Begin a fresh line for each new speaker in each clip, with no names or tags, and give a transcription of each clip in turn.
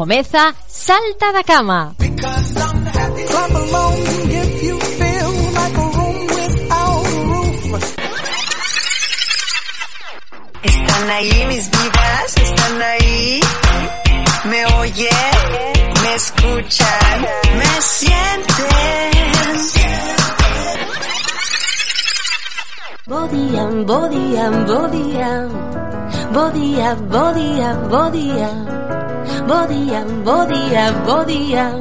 Comeza Salta da Cama.
Están ahí mis divas, están ahí. Me oyen, me escuchan, me sienten.
Bodía, bodía, bodía, bodía, bodía, bodía. Bodía, bodía, bodía.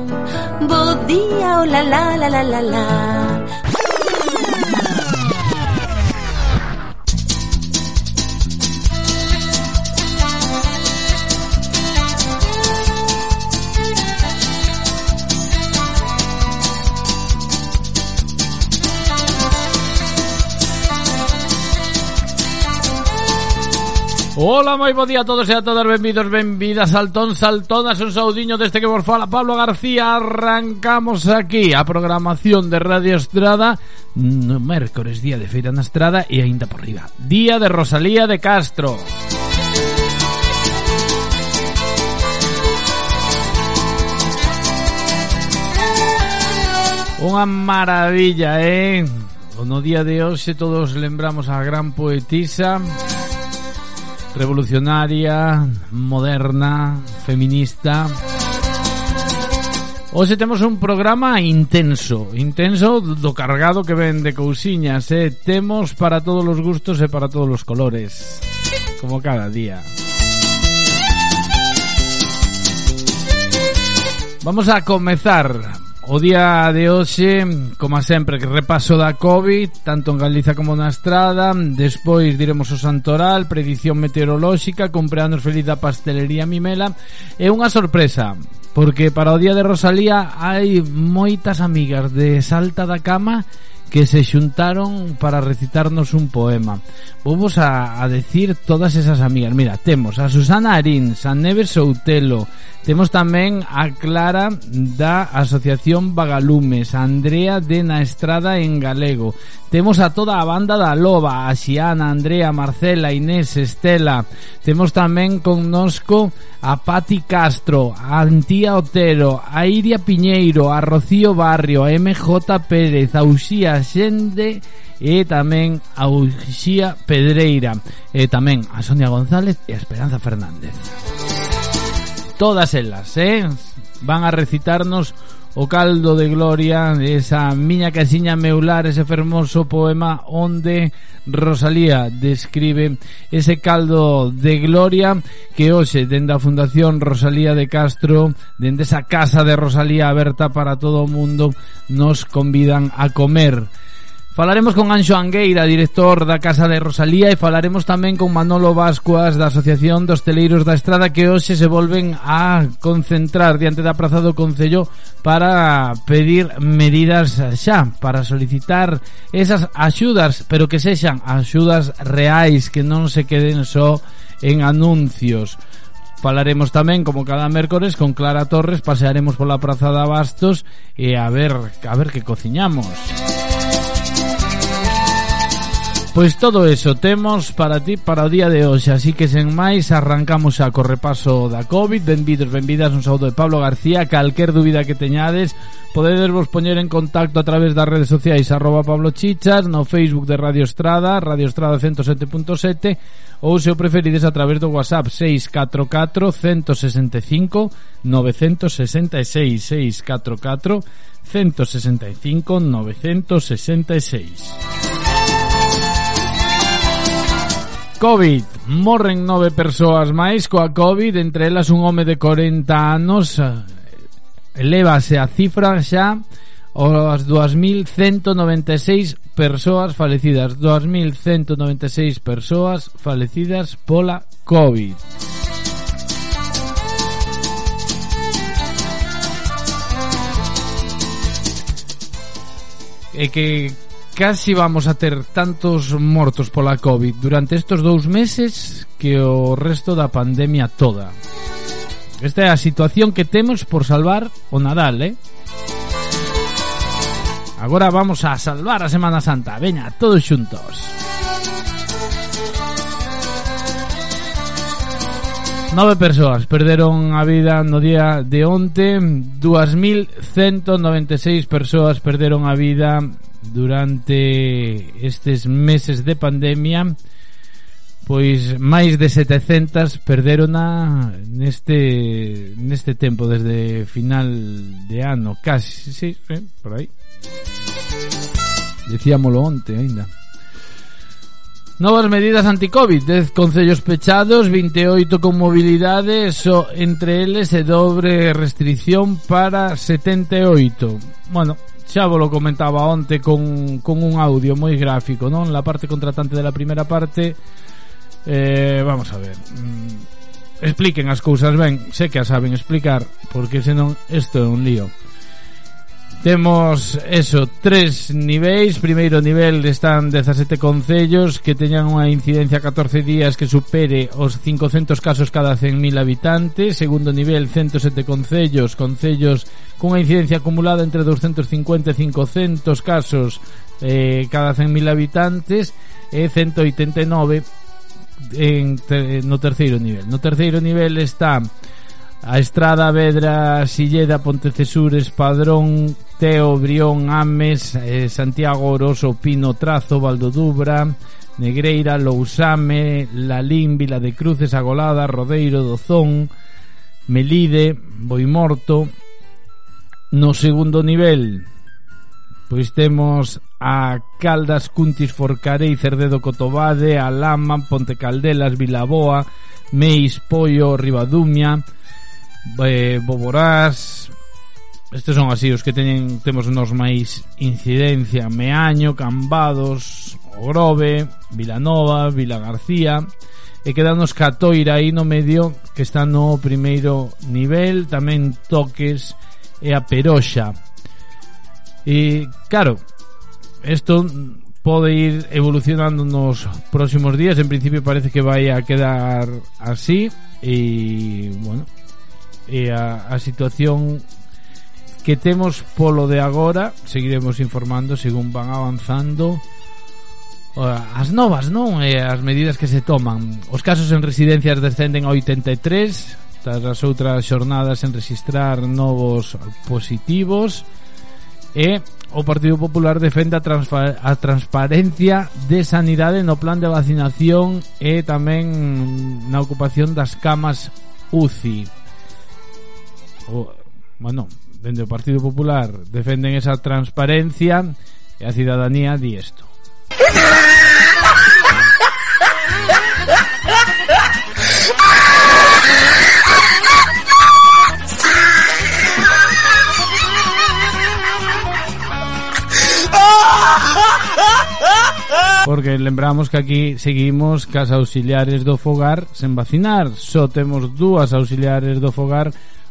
Bodía, oh la la la la la la.
Ola, moi bo día a todos e a todas, benvidos, benvidas, saltón, saltonas, un saudiño deste que vos fala Pablo García. Arrancamos aquí a programación de Radio Estrada, no mércores, día de Feira na Estrada e aínda por riba, día de Rosalía de Castro. Unha maravilla, eh? O no día de hoxe todos lembramos a gran poetisa... revolucionaria, moderna, feminista. Hoxe temos un programa intenso, intenso do cargado que ven de cousiñas, eh? Temos para todos os gustos e para todos os colores, como cada día. Vamos a comezar O día de hoxe, como sempre, que repaso da COVID, tanto en Galiza como na Estrada, despois diremos o Santoral, predición meteorolóxica, cumpleanos feliz da pastelería Mimela, e unha sorpresa, porque para o día de Rosalía hai moitas amigas de Salta da Cama que se xuntaron para recitarnos un poema. Vamos a, a decir todas esas amigas. Mira, temos a Susana Arins, a Neves Soutelo, temos tamén a Clara da Asociación Vagalumes, a Andrea de Na Estrada en Galego, temos a toda a banda da Loba, a Xiana, Andrea, Marcela, Inés, Estela, temos tamén connosco a Pati Castro, a Antía Otero, a Iria Piñeiro, a Rocío Barrio, a MJ Pérez, a Uxía Miguel Allende e tamén a Uxía Pedreira e tamén a Sonia González e a Esperanza Fernández. Todas elas, eh? Van a recitarnos o caldo de gloria esa miña casiña meular, ese fermoso poema onde Rosalía describe ese caldo de gloria que hoxe dende a Fundación Rosalía de Castro, dende esa casa de Rosalía aberta para todo o mundo, nos convidan a comer. Falaremos con Anxo Angueira, director da Casa de Rosalía e falaremos tamén con Manolo Vascuas da Asociación dos Teleiros da Estrada que hoxe se volven a concentrar diante da Praza do Concello para pedir medidas xa, para solicitar esas axudas, pero que sexan axudas reais, que non se queden só en anuncios. Falaremos tamén, como cada mércores, con Clara Torres, pasearemos pola Praza de Abastos e a ver, a ver que cociñamos. Música Pois todo eso temos para ti para o día de hoxe. Así que sen máis arrancamos a co repaso da COVID. Benvidos, benvidas, un saúdo de Pablo García. Calquer dúbida que teñades Podedes vos poñer en contacto a través das redes sociais Arroba Pablo Chichas No Facebook de Radio Estrada Radio Estrada 107.7 Ou se o preferides a través do WhatsApp 644 165 966 644 165 966 Covid. Morren nove persoas máis coa Covid, entre elas un home de 40 anos. Elevase a cifra xa as 2.196 persoas falecidas. 2.196 persoas falecidas pola COVID. E que Casi vamos a ter tantos mortos pola COVID durante estos dous meses que o resto da pandemia toda. Esta é a situación que temos por salvar o Nadal, eh? Agora vamos a salvar a Semana Santa. Veña, todos xuntos. 9 persoas perderon a vida no día de onte, 2196 persoas perderon a vida durante estes meses de pandemia pois máis de 700 perderona neste neste tempo desde final de ano, casi, sí, sí, eh, por aí. decíamolo onte aínda. Novas medidas anti-Covid, 10 concellos pechados, 28 con mobilidade, so entre eles e dobre restricción para 78. Bueno, xa vos lo comentaba onte con, con un audio moi gráfico, non? La parte contratante de la primeira parte eh, vamos a ver mm, expliquen as cousas ben, sé que as saben explicar porque senón isto é un lío Temos, eso, tres niveis. Primeiro nivel están 17 concellos Que teñan unha incidencia 14 días Que supere os 500 casos cada 100.000 habitantes. Segundo nivel, 107 concellos Concellos cunha incidencia acumulada entre 250 e 500 casos eh, cada 100.000 habitantes E 189 en, te, no terceiro nivel. No terceiro nivel está A Estrada, Vedra, Silleda, Pontecesures, Padrón, Teo, Brión, Ames, eh, Santiago, Oroso, Pino, Trazo, Valdodubra, Negreira, Lousame, Lalín, Vila de Cruces, Agolada, Rodeiro, Dozón, Melide, Boimorto. No segundo nivel, pois temos a Caldas, Cuntis, Forcarei, Cerdedo, Cotobade, Alama, Ponte Caldelas, Vilaboa, Meis, Pollo, Ribadumia, eh, Boborás Estes son así os que teñen temos nos máis incidencia. Meaño, Cambados, Ogrove, Vilanova, Vila García e quedanos Catoira aí no medio que está no primeiro nivel tamén Toques e a Peroxa. E claro isto pode ir evolucionando nos próximos días. En principio parece que vai a quedar así e bueno e a, a situación que temos polo de agora seguiremos informando según van avanzando as novas, non? E as medidas que se toman. Os casos en residencias descenden a 83 tras as outras xornadas en registrar novos positivos e o Partido Popular defende a, a transparencia de sanidade no plan de vacinación e tamén na ocupación das camas UCI o, bueno, dende o Partido Popular defenden esa transparencia e a cidadanía di isto. Porque lembramos que aquí seguimos cas auxiliares do fogar sen vacinar. Só temos dúas auxiliares do fogar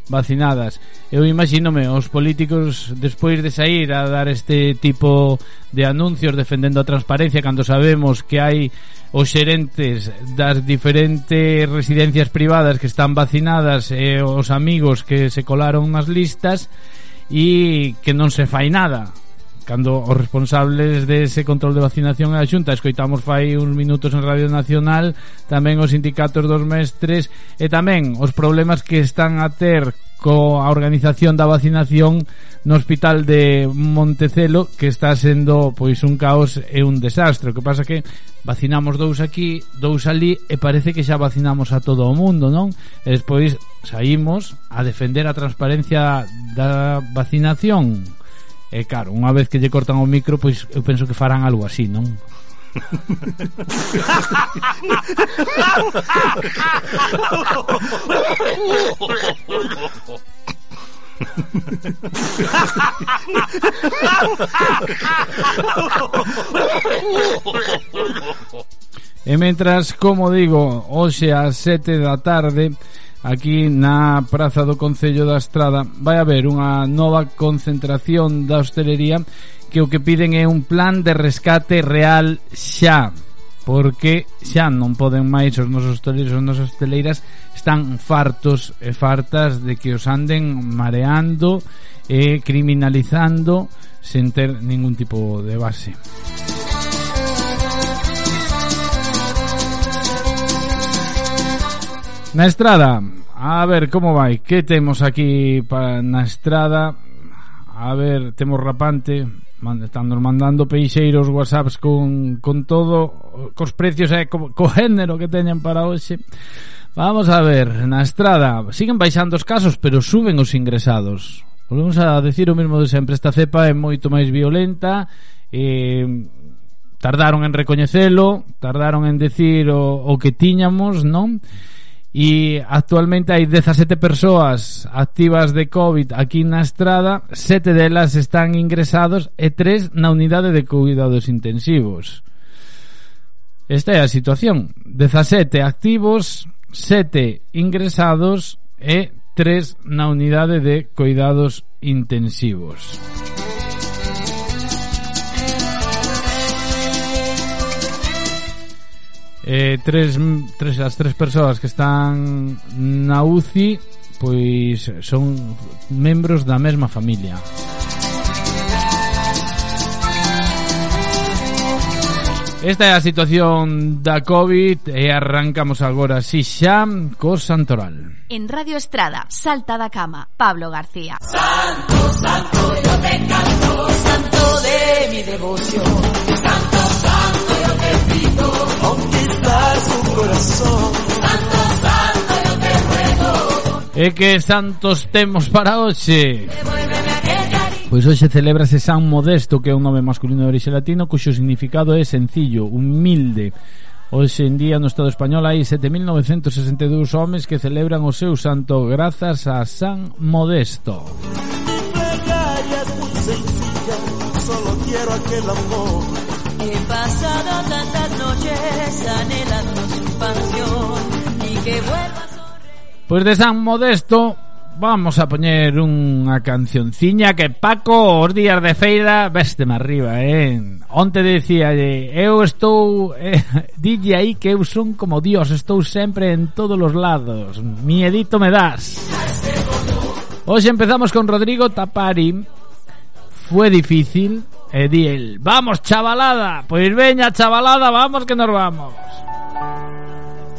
vacinadas. Eu imagínome os políticos despois de sair a dar este tipo de anuncios defendendo a transparencia cando sabemos que hai os xerentes das diferentes residencias privadas que están vacinadas e os amigos que se colaron nas listas e que non se fai nada cando os responsables dese ese control de vacinación a Xunta escoitamos fai uns minutos en Radio Nacional tamén os sindicatos dos mestres e tamén os problemas que están a ter coa organización da vacinación no hospital de Montecelo que está sendo pois un caos e un desastre. O que pasa que vacinamos dous aquí, dous ali e parece que xa vacinamos a todo o mundo, non? E despois saímos a defender a transparencia da vacinación. E claro, unha vez que lle cortan o micro, pois eu penso que farán algo así, non? e mentras, como digo, hoxe ás sete da tarde aquí na Praza do Concello da Estrada vai haber unha nova concentración da hostelería que o que piden é un plan de rescate real xa porque xa non poden máis os nosos hosteleiros e nosas hosteleiras están fartos e fartas de que os anden mareando e criminalizando sen ter ningún tipo de base. Na estrada, a ver como vai? Que temos aquí para na estrada? A ver, temos rapante Están nos mandando peixeiros Whatsapps con, con todo Cos precios e co, co género que teñen para hoxe. Vamos a ver, na estrada Siguen baixando os casos Pero suben os ingresados. Volvemos a decir o mesmo de sempre Esta cepa é moito máis violenta E tardaron en recoñecelo, tardaron en decir o, o que tiñamos, non? E actualmente hai 17 persoas activas de COVID aquí na estrada, sete delas están ingresados e tres na unidade de cuidados intensivos. Esta é a situación. 17 activos, 7 ingresados e 3 na unidade de cuidados intensivos. eh, tres, tres, as tres persoas que están na UCI pois son membros da mesma familia. Esta é a situación da COVID e arrancamos agora si xa co Santoral.
En Radio Estrada, Salta da Cama, Pablo García.
Santo, santo, yo te canto, santo de mi devoción. corazón. Santo, santo, yo te ruego.
E que santos temos para hoxe? Pois hoxe celebrase San Modesto, que é un nome masculino de orixe latino, cuxo significado é sencillo, humilde. Hoxe en día no Estado español hai 7.962 homes que celebran o seu santo grazas a San Modesto.
Regala, sencilla, solo quiero aquel amor.
He pasado
Pois de San Modesto Vamos a poñer unha cancionciña que Paco os días de feira veste arriba, eh? Onte dicía, eu estou... Eh, dille aí que eu son como Dios, estou sempre en todos os lados. Miedito me das. Hoxe empezamos con Rodrigo Tapari. Fue difícil, e di el, vamos chavalada, pois veña chavalada, vamos que nos vamos.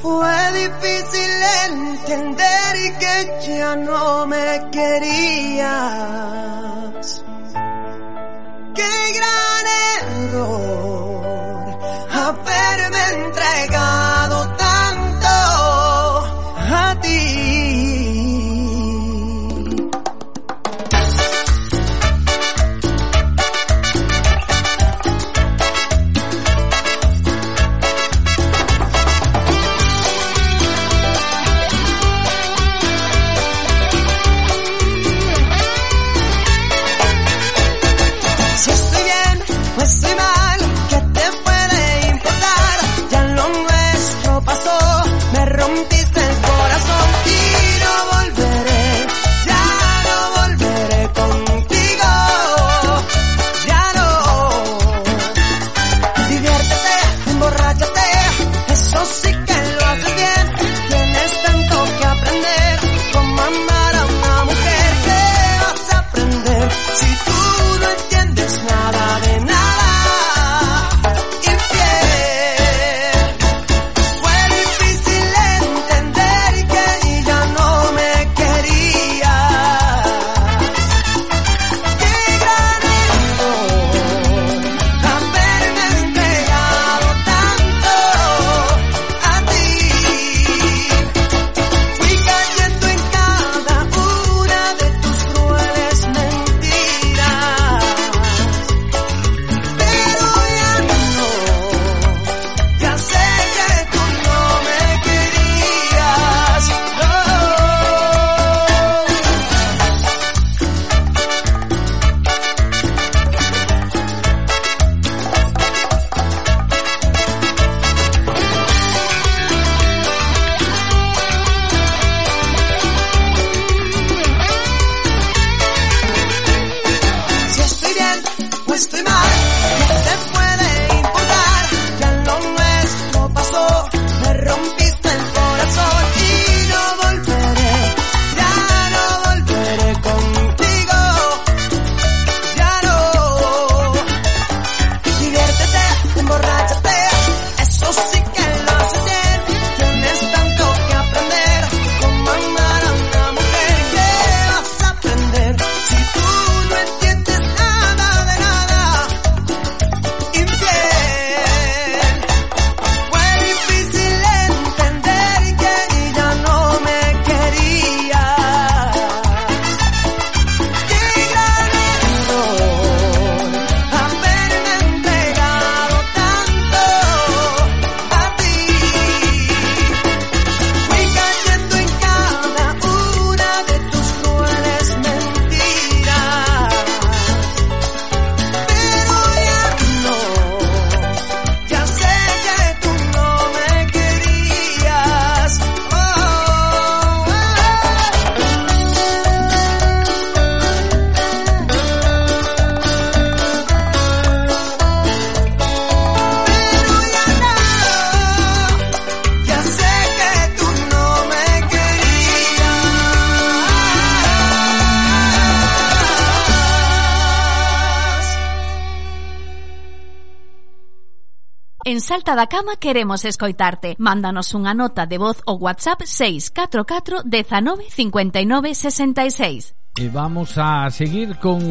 Fue difícil entender y que ya no me querías. Qué gran error haberme entregado tanto a ti.
Salta da Cama queremos escoitarte. Mándanos unha nota de voz o WhatsApp 644 19 59 66.
E vamos a seguir con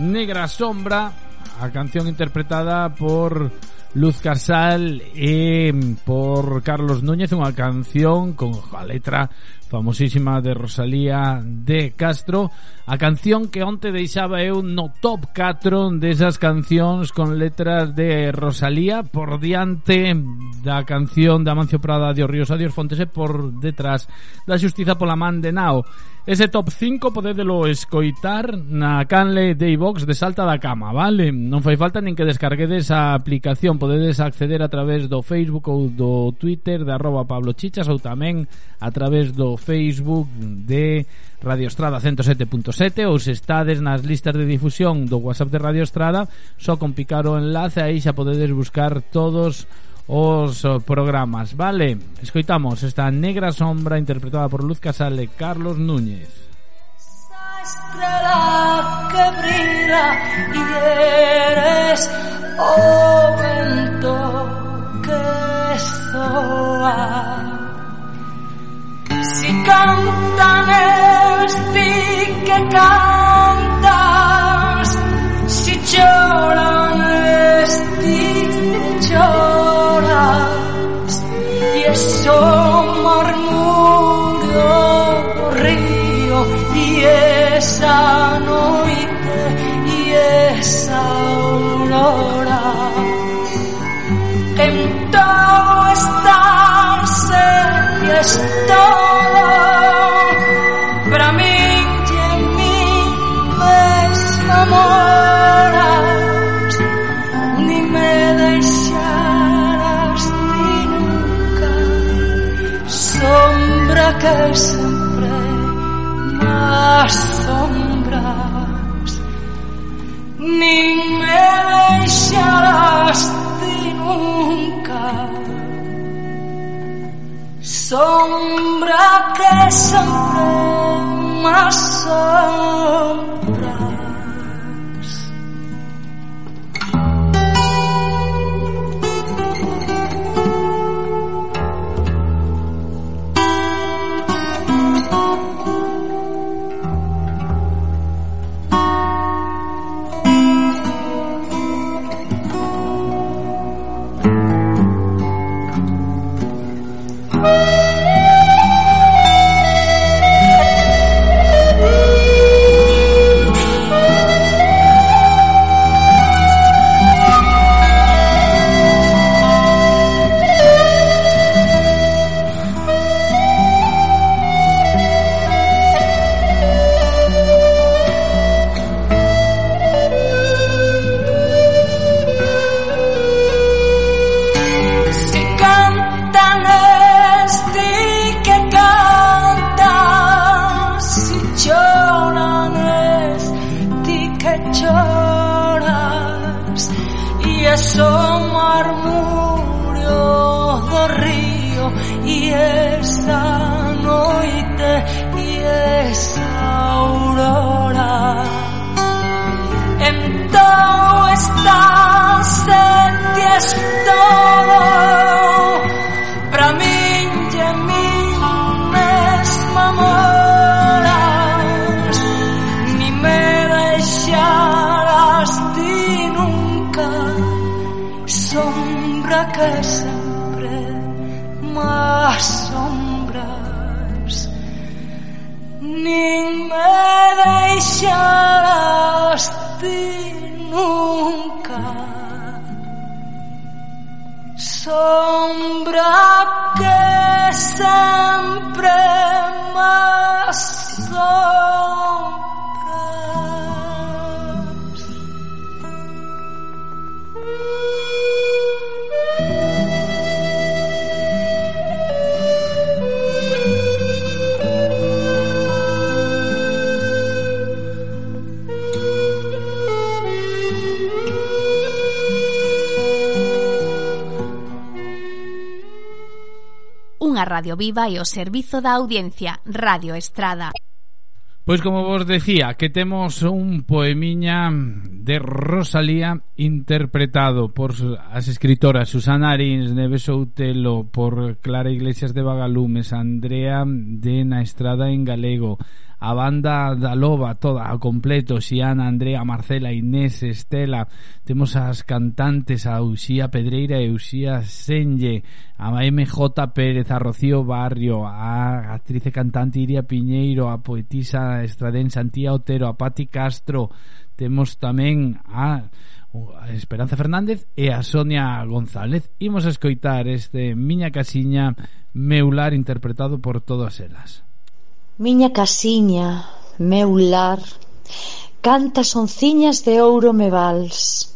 Negra Sombra, a canción interpretada por Luz Casal e por Carlos Núñez, unha canción con a letra famosísima de Rosalía de Castro, a canción que onte deixaba eu no top 4 desas cancións con letras de Rosalía por diante da canción de Amancio Prada de Ríos Adiós Fontes e por detrás da Xustiza pola man de Nao. Ese top 5 podedelo escoitar na canle de iVox de Salta da Cama, vale? Non fai falta nin que descarguedes a aplicación Podedes acceder a través do Facebook ou do Twitter de arroba Pablo Chichas ou tamén a través do Facebook de Radio Estrada 107.7 ou se estades nas listas de difusión do WhatsApp de Radio Estrada, só con picar o enlace aí xa podedes buscar todos os programas. Vale, escoitamos esta negra sombra interpretada por Luz Casale Carlos Núñez.
Esa estrela que brilla y eres o oh, vento que soa Cantan esti que cantas, si lloran esti que lloras, y eso murmuro río, y esa noite, y esa aurora. En todo estarse y es todo para mí y en mí mesma moras ni me deixarás ni nunca. Sombra que siempre más sombras. Ni me deixarás ti nunca sombra que siempre más sombras y esta noche y
esta Radio Viva e o servizo da audiencia Radio Estrada.
Pois como vos decía, que temos un poemiña de Rosalía interpretado por as escritoras Susana Arins, Neves Outelo, por Clara Iglesias de Vagalumes, Andrea de Na Estrada en Galego, a banda da loba toda a completo, Xiana, Andrea, Marcela, Inés, Estela, temos as cantantes a Uxía Pedreira e Uxía Senlle, a MJ Pérez, a Rocío Barrio, a actriz e cantante Iria Piñeiro, a poetisa Estradén Santía Otero, a Pati Castro, temos tamén a Esperanza Fernández e a Sonia González. Imos a escoitar este Miña Casiña Meular interpretado por todas elas.
Miña casiña, meu lar, cantas onciñas de ouro me vals.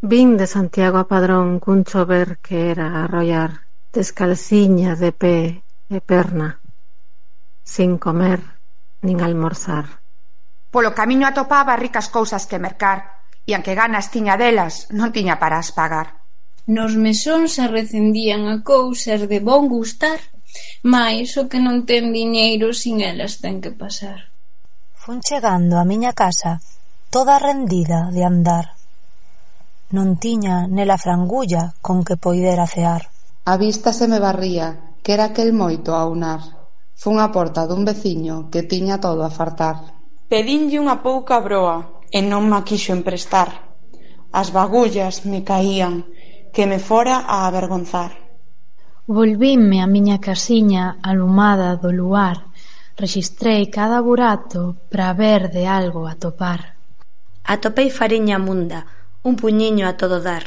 Vin de Santiago a Padrón cun chover que era arrollar, descalciña de pé e perna, sin comer nin almorzar.
Polo camiño atopaba ricas cousas que mercar, e anque ganas tiña delas, non tiña para as pagar.
Nos mesóns arrecendían a cousas de bon gustar Mais o que non ten diñeiro sin elas ten que pasar.
Fun chegando á miña casa, toda rendida de andar. Non tiña nela frangulla con que poidera cear.
A vista se me barría, que era aquel moito a unar. Fun á porta dun veciño que tiña todo a fartar.
Pedinlle unha pouca broa e non ma quixo emprestar. As bagullas me caían, que me fora a avergonzar.
Volvinme á miña casiña alumada do luar, rexistrei cada burato para ver de algo atopar.
Atopei fariña munda, un puñiño a todo dar.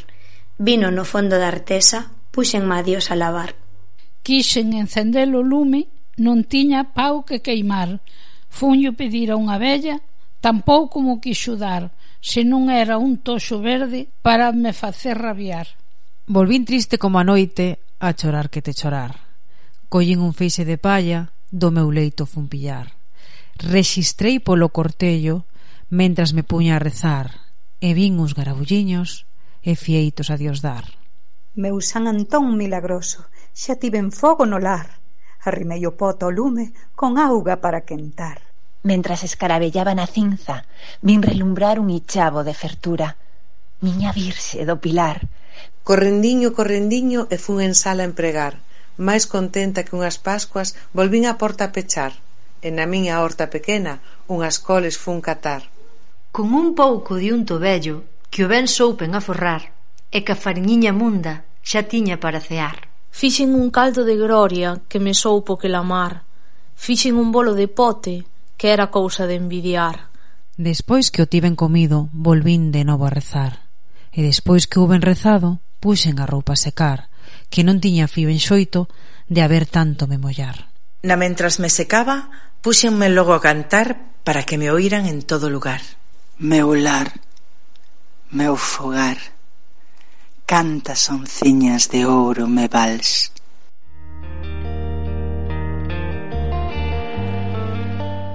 Vino no fondo da artesa, puxenme a dios a lavar.
Quixen encender o lume, non tiña pau que queimar. Fuño pedir a unha vella, tampouco mo quixo dar, se non era un toxo verde para me facer rabiar.
Volvín triste como a noite a chorar que te chorar. Collín un feixe de palla, do meu leito fun pillar. Rexistrei polo cortello, mentras me puña a rezar, e vin uns garabulliños e fieitos a Dios dar.
Meu San Antón milagroso, xa tiven fogo no lar. Arrimei o poto ao lume con auga para quentar.
Mentras escarabellaba a cinza, vin relumbrar un ichavo de fertura. Miña virxe do pilar,
Correndiño, correndiño e fun en sala empregar, máis contenta que unhas pascuas volvín a porta a pechar, e na miña horta pequena unhas coles fun catar.
Con un pouco de unto vello que o ben soupen a forrar, e que a fariñiña munda xa tiña para cear.
Fixen un caldo de gloria que me soupo que la mar, fixen un bolo de pote que era cousa de envidiar.
Despois que o tiven comido, volvín de novo a rezar, e despois que houben rezado, puxen a roupa a secar, que non tiña fío enxoito de haber tanto me mollar.
Na mentras me secaba, puxenme logo a cantar para que me oíran en todo lugar.
Meu lar, meu fogar, cantas onciñas de ouro me vals,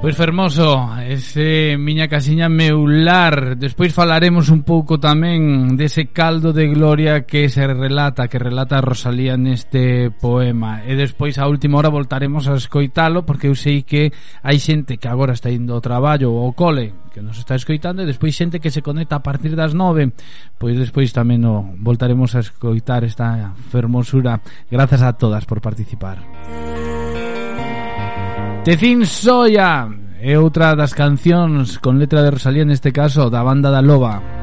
Pois fermoso, ese miña casiña meular. Despois falaremos un pouco tamén dese caldo de gloria que se relata Que relata Rosalía neste poema. E despois a última hora voltaremos a escoitalo Porque eu sei que hai xente que agora está indo ao traballo ou ao cole Que nos está escoitando E despois xente que se conecta a partir das nove. Pois despois tamén no, voltaremos a escoitar esta fermosura. Grazas a todas por participar. Música Tecín Soya é outra das cancións con letra de Rosalía neste caso da banda da Loba.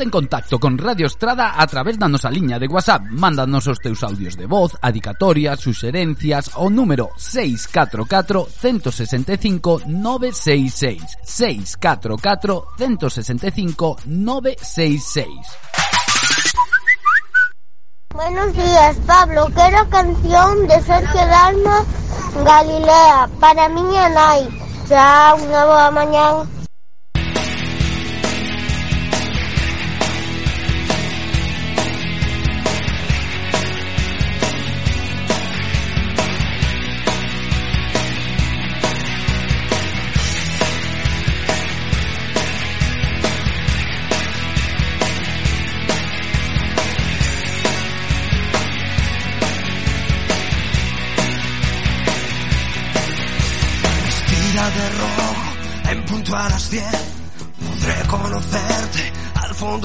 En contacto con Radio Estrada a través da nosa liña de WhatsApp. Mándanos os teus audios de voz, adicatorias, suxerencias ao número 644 165 966. 644 165 966.
Buenos días, Pablo. Quero canción de Sergio Dalma Galilea para miña nai. Chao, unha boa mañán.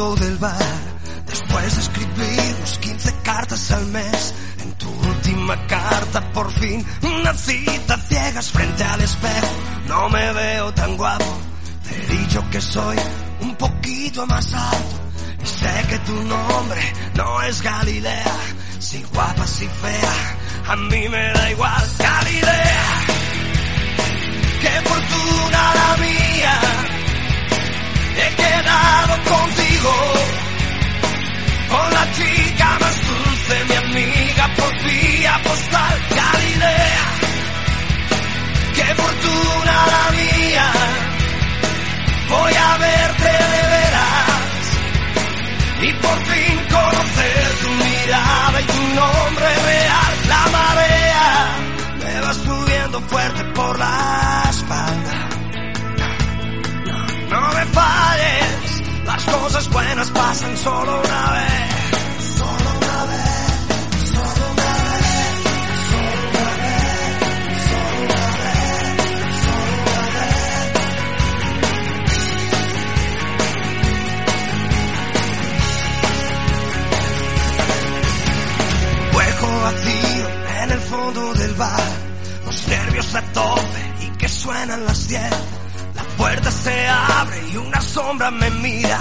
Después de escribirnos 15 cartas al mes, en tu última carta por fin, una cita ciegas frente al espejo. No me veo tan guapo, te he dicho que soy un poquito más alto. Y sé que tu nombre no es Galilea, si guapa, si fea, a mí me da igual. Galilea qué fortuna la mía. He quedado contigo, con la chica más dulce, mi amiga por vía postal, Galilea. Qué fortuna la mía. Voy a verte de veras y por fin conocer tu mirada y tu nombre real, la marea me va subiendo fuerte por la las cosas buenas pasan solo una vez. Solo una vez, solo una vez, solo una vez, solo una vez, solo una vez. Hueco vacío en el fondo del bar, los nervios a tope y que suenan las 10. La puerta se abre y una sombra me mira.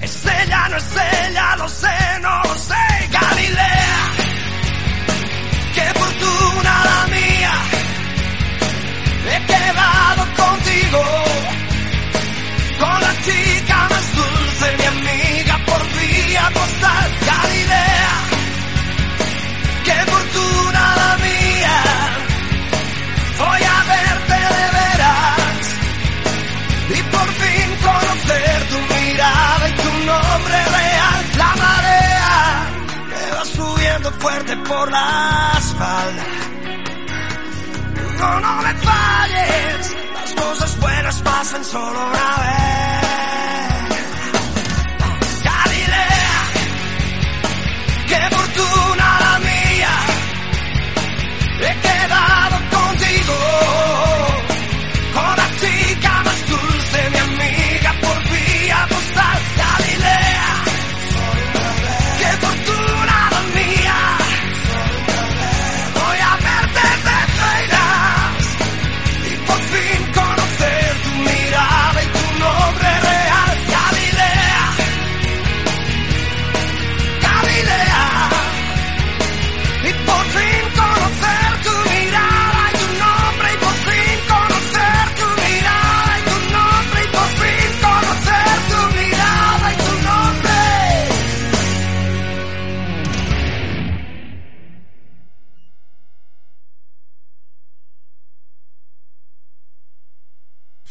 Es ella, no es ella, lo sé, no fuerte por la espalda. No, no me falles, las cosas buenas pasan solo una vez.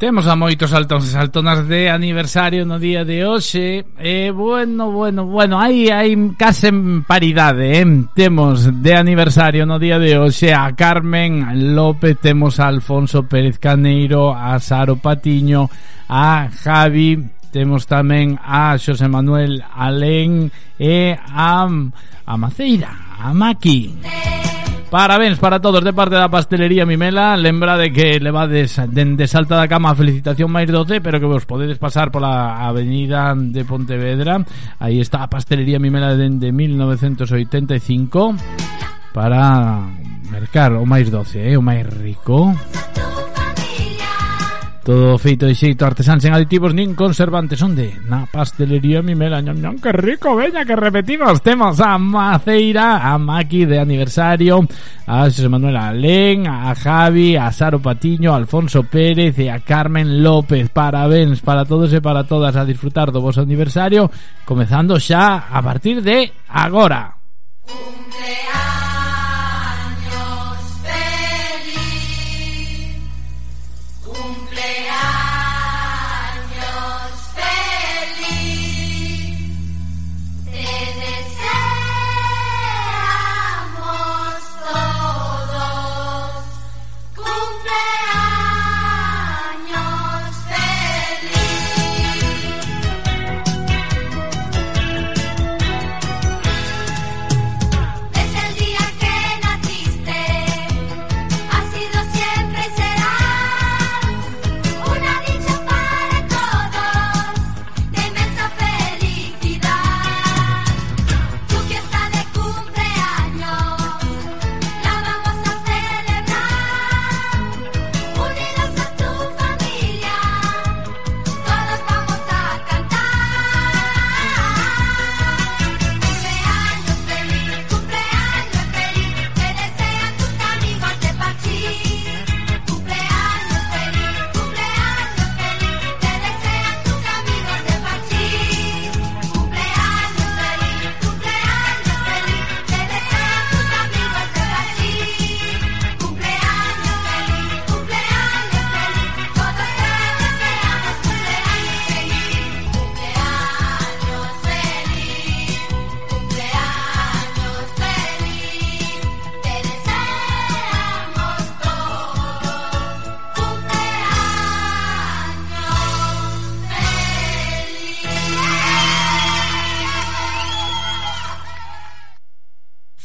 Temos a moitos saltóns e saltonas de aniversario no día de hoxe E eh, bueno, bueno, bueno, hai, hai case en paridade, eh? Temos de aniversario no día de hoxe a Carmen López Temos a Alfonso Pérez Caneiro, a Saro Patiño, a Javi Temos tamén a Xosé Manuel Alén e a, a Maceira, a Maki Parabéns para todos de parte da pastelería Mimela. Lembra de que levades dende Salta da Cama a felicitación máis 12 Pero que vos podedes pasar pola avenida de Pontevedra. Aí está a pastelería Mimela dende 1985 Para mercar o máis 12, eh, o máis rico. Todo feito de xeito artesán sen aditivos nin conservantes. Onde? Na pastelería Mimela ñam, ñam, Que rico, veña, que repetimos. Temos a Maceira, a Maki de aniversario A José Manuel Alén A Javi, a Saro Patiño A Alfonso Pérez e a Carmen López. Parabéns para todos e para todas A disfrutar do vosso aniversario Comezando xa a partir de agora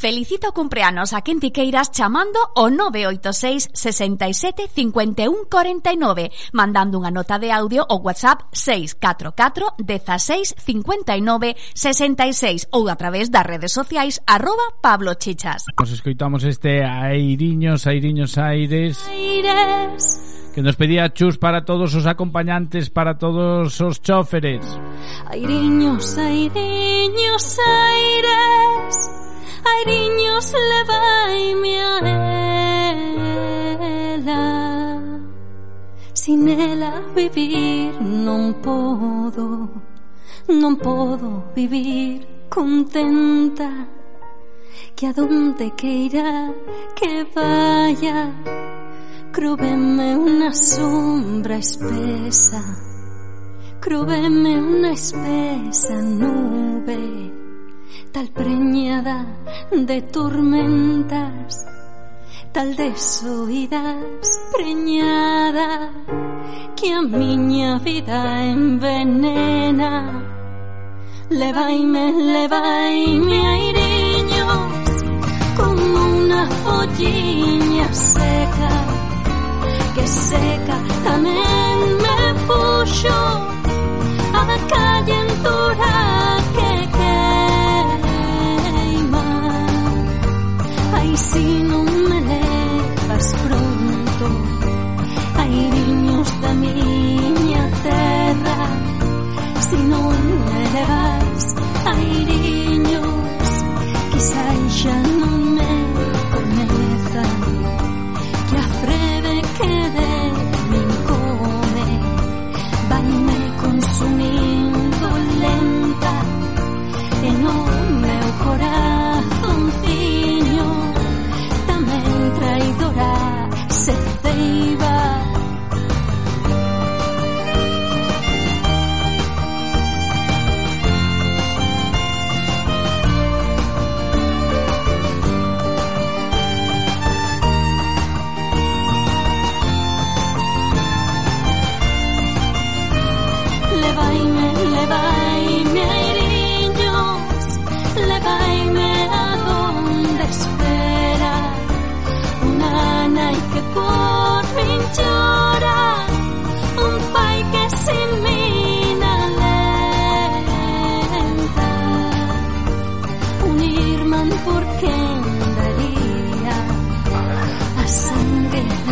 Felicita o cumpleanos a quen ti queiras chamando o 986 67 51 49, mandando unha nota de audio ao WhatsApp 644 16 59 66 ou a través das redes sociais arroba Pablo Chichas.
Nos escoitamos este Airiños, Airiños, Aires. Aires que nos pedía chus para todos os acompañantes, para todos os choferes.
Airiños, airiños, aires. Airiños, levaime a ela Sin ela vivir non podo Non podo vivir contenta. Que a donde queira que vaya Crúbeme unha sombra espesa. Crúbeme unha espesa nube Tal preñada de tormentas Tal desoídas preñada Que a miña vida envenena. Levaime, levaime airiños Como unha folliña seca Que seca tamén me puxo A calentura que E se non me levas pronto. Hai viños da miña terra Se non me levas airiños Quizá xa non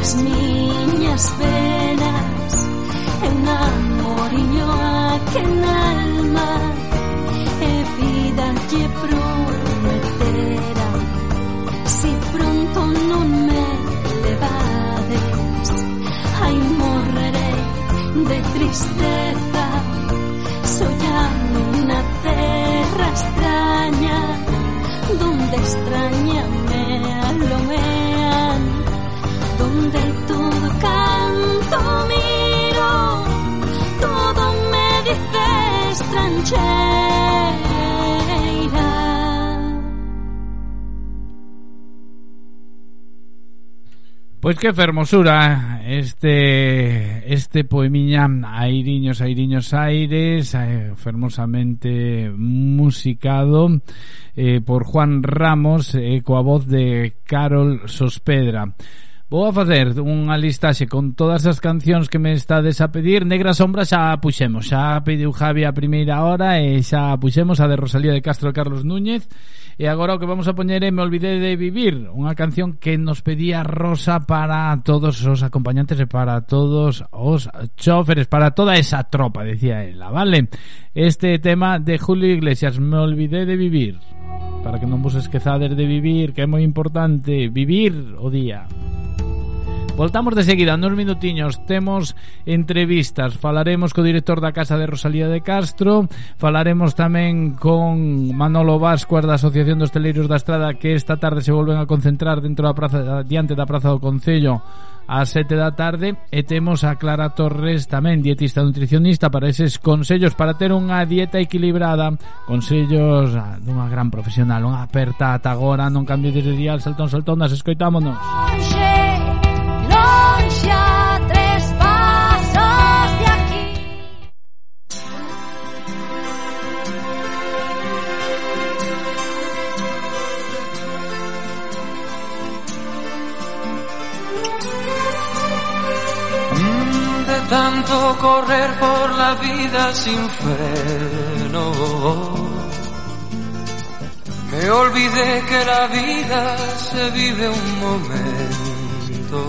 las niñas velas, en amor y yo aquel alma, e vida que prometera, si pronto no me levades, ay morreré de tristeza, soy en una terra extraña, donde extrañame a lo menos.
Pois que fermosura este este poemiña Airiños, Airiños Aires eh, fermosamente musicado eh, por Juan Ramos eh, de Carol Sospedra Vou a facer unha listaxe con todas as cancións que me estades a pedir. Negra Sombra xa a puxemos. Xa a pediu Javi a primeira hora E xa a puxemos a de Rosalía de Castro e Carlos Núñez. E agora o que vamos a poñer é Me olvidei de vivir Unha canción que nos pedía Rosa para todos os acompañantes E para todos os choferes Para toda esa tropa, decía ela, vale? Este tema de Julio Iglesias Me olvidei de vivir. Para que non vos esquezades de vivir Que é moi importante Vivir o día. Voltamos de seguida, nos minutiños Temos entrevistas. Falaremos co director da Casa de Rosalía de Castro Falaremos tamén con Manolo Vascuas da Asociación dos Teleiros da Estrada Que esta tarde se volven a concentrar dentro da praza, diante da Praza do Concello ás 7 da tarde. E temos a Clara Torres tamén dietista nutricionista para eses consellos para ter unha dieta equilibrada. Consellos ah, dunha gran profesional unha aperta ata agora non cambiades de dial saltón saltón das escoitámonos.
Xer tanto correr por la vida sin freno, me olvidé que la vida se vive un momento.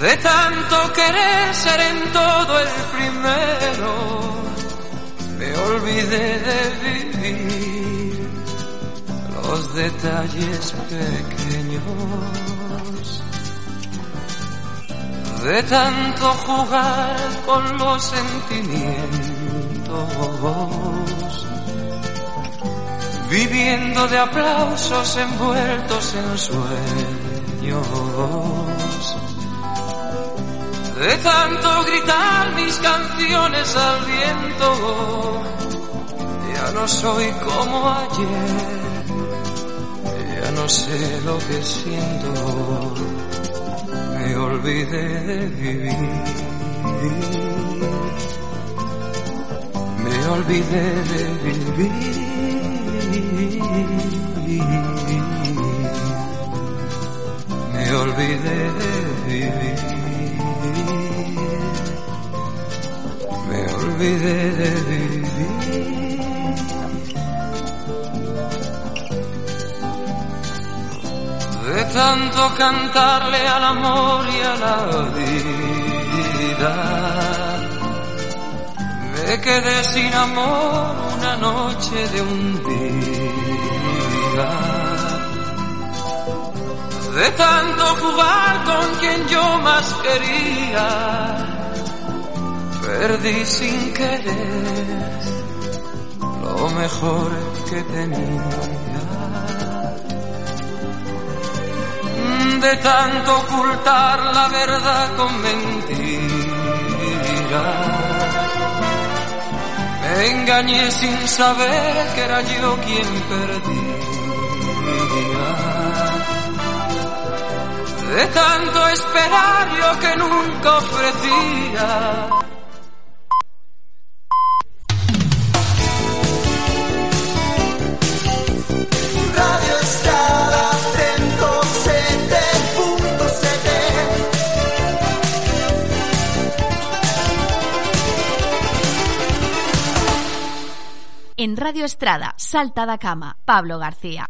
De tanto querer ser en todo el primero, me olvidé de vivir los detalles pequeños. De tanto jugar con los sentimientos, viviendo de aplausos envueltos en sueños. De tanto gritar mis canciones al viento, ya no soy como ayer, ya no sé lo que siento, me olvidé de vivir, me olvidé de vivir, me olvidé de vivir. Me olvidé de vivir. De tanto cantarle al amor y a la vida, me quedé sin amor una noche de un día. De tanto jugar con quien yo más quería, perdí sin querer lo mejor que tenía. De tanto ocultar la verdad con mentiras, me engañé sin saber que era yo quien perdía. De tanto esperar yo que nunca ofrecía. Estrada,
Salta da Cama, Pablo García.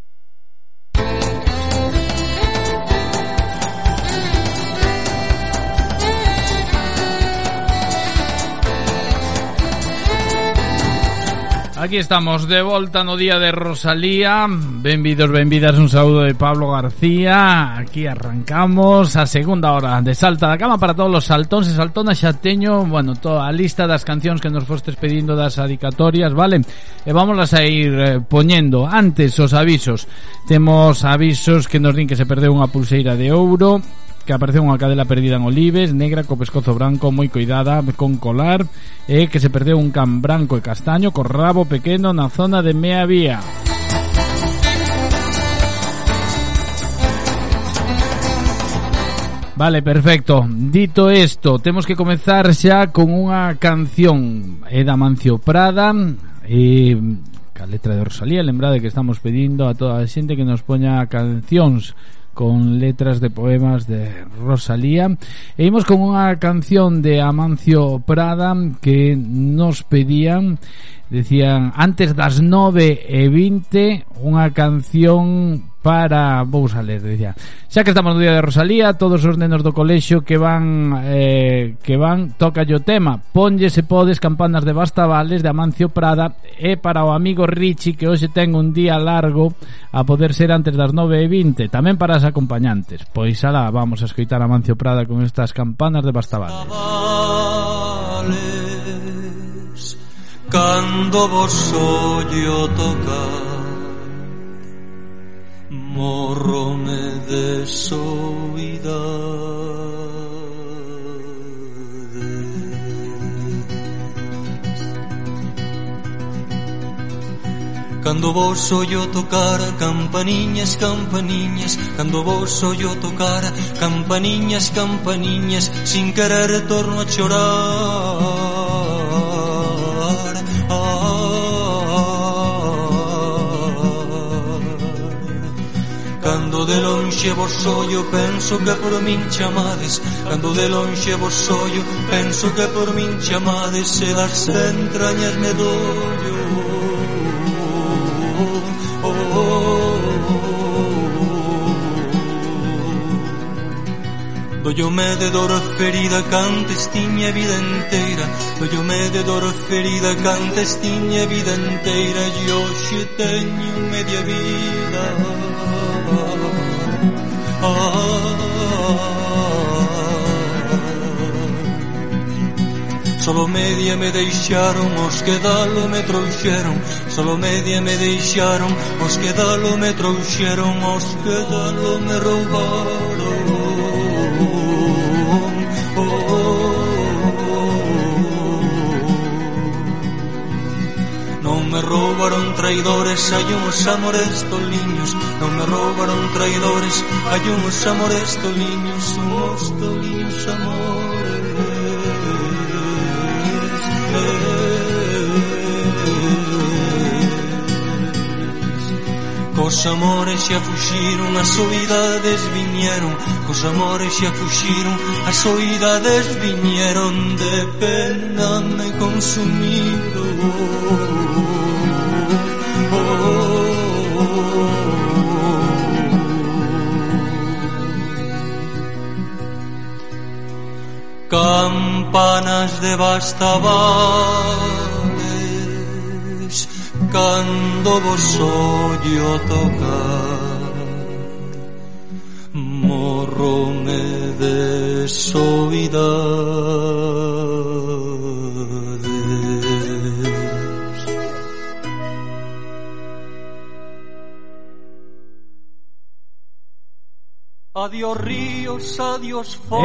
Aquí estamos de volta no día de Rosalía. Benvidos, benvidas, un saúdo de Pablo García. Aquí arrancamos a segunda hora de Salta da Cama Para todos os saltóns e saltonas xa teño Bueno, toda a lista das cancións que nos fostes pedindo das adicatorias, vale? E vámonos a ir eh, poñendo Antes os avisos. Temos avisos que nos din que se perdeu unha pulseira de ouro que apareceu unha cadela perdida en Olives, negra co pescozo branco moi cuidada, con colar, e que se perdeu un can branco e castaño co rabo pequeno na zona de Mea Vía. Vale, perfecto. Dito isto, temos que comezar xa con unha canción é da Mancio Prada e ca letra de Rosalía, lembrade que estamos pedindo a toda a xente que nos poña cancións con letras de poemas de Rosalía. E imos con unha canción de Amancio Prada que nos pedían, decían, antes das 9 e 20, unha canción para vou a ler, dicía. Xa que estamos no día de Rosalía, todos os nenos do colexio que van eh, que van toca o tema. Ponlle se podes campanas de Bastavales de Amancio Prada e para o amigo Richie que hoxe ten un día largo a poder ser antes das 9:20, tamén para as acompañantes. Pois alá vamos a escoitar a Amancio Prada con estas campanas de Bastavales.
Bastavales cando vos ollo tocar Cando vos ollo tocar campaniñas, campaniñas Cando vos ollo tocar campaniñas, campaniñas Sin querer torno a chorar. de lonxe vos ollo penso que por min chamades. Cando de lonxe vos ollo penso que por min chamades Se das entrañas me dollo. Oh, oh, oh, Dollome de dor ferida cantes tiña vida inteira Dollome de dor ferida cantes tiña vida inteira E hoxe teño media vida. Solo media me deixaron os que dalo me trouxeron. Solo media me deixaron os que dalo me trouxeron. Os que dalo me roubaron. roubaron traidores Hai uns amores toliños Non me roubaron traidores Hai uns amores toliños Uns toliños amores. Cos amores xa fuxiron, as soidades viñeron. Cos amores xa fuxiron, as soidades viñeron De pena me consumido nas devastabades cando vos ollo tocar. Morrome de soidade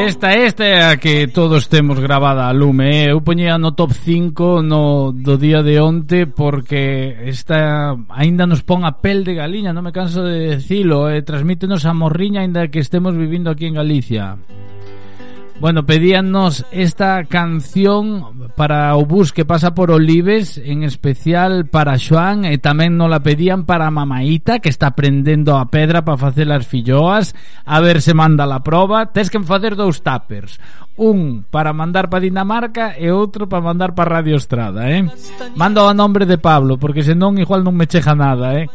Esta, esta é a que todos temos gravada a lume eh? Eu poñía no top 5 no, do día de onte Porque esta aínda nos pon a pel de galiña Non me canso de decilo eh? Transmítenos a morriña aínda que estemos vivindo aquí en Galicia Bueno, pedíannos esta canción para o bus que pasa por Olives, en especial para Xoan, e tamén non la pedían para Mamaita, que está prendendo a pedra para facer as filloas, a ver se manda la proba. Tes que facer dous tapers, un para mandar para Dinamarca e outro para mandar para Radio Estrada, eh? Mando a nombre de Pablo, porque senón igual non me cheja nada, eh?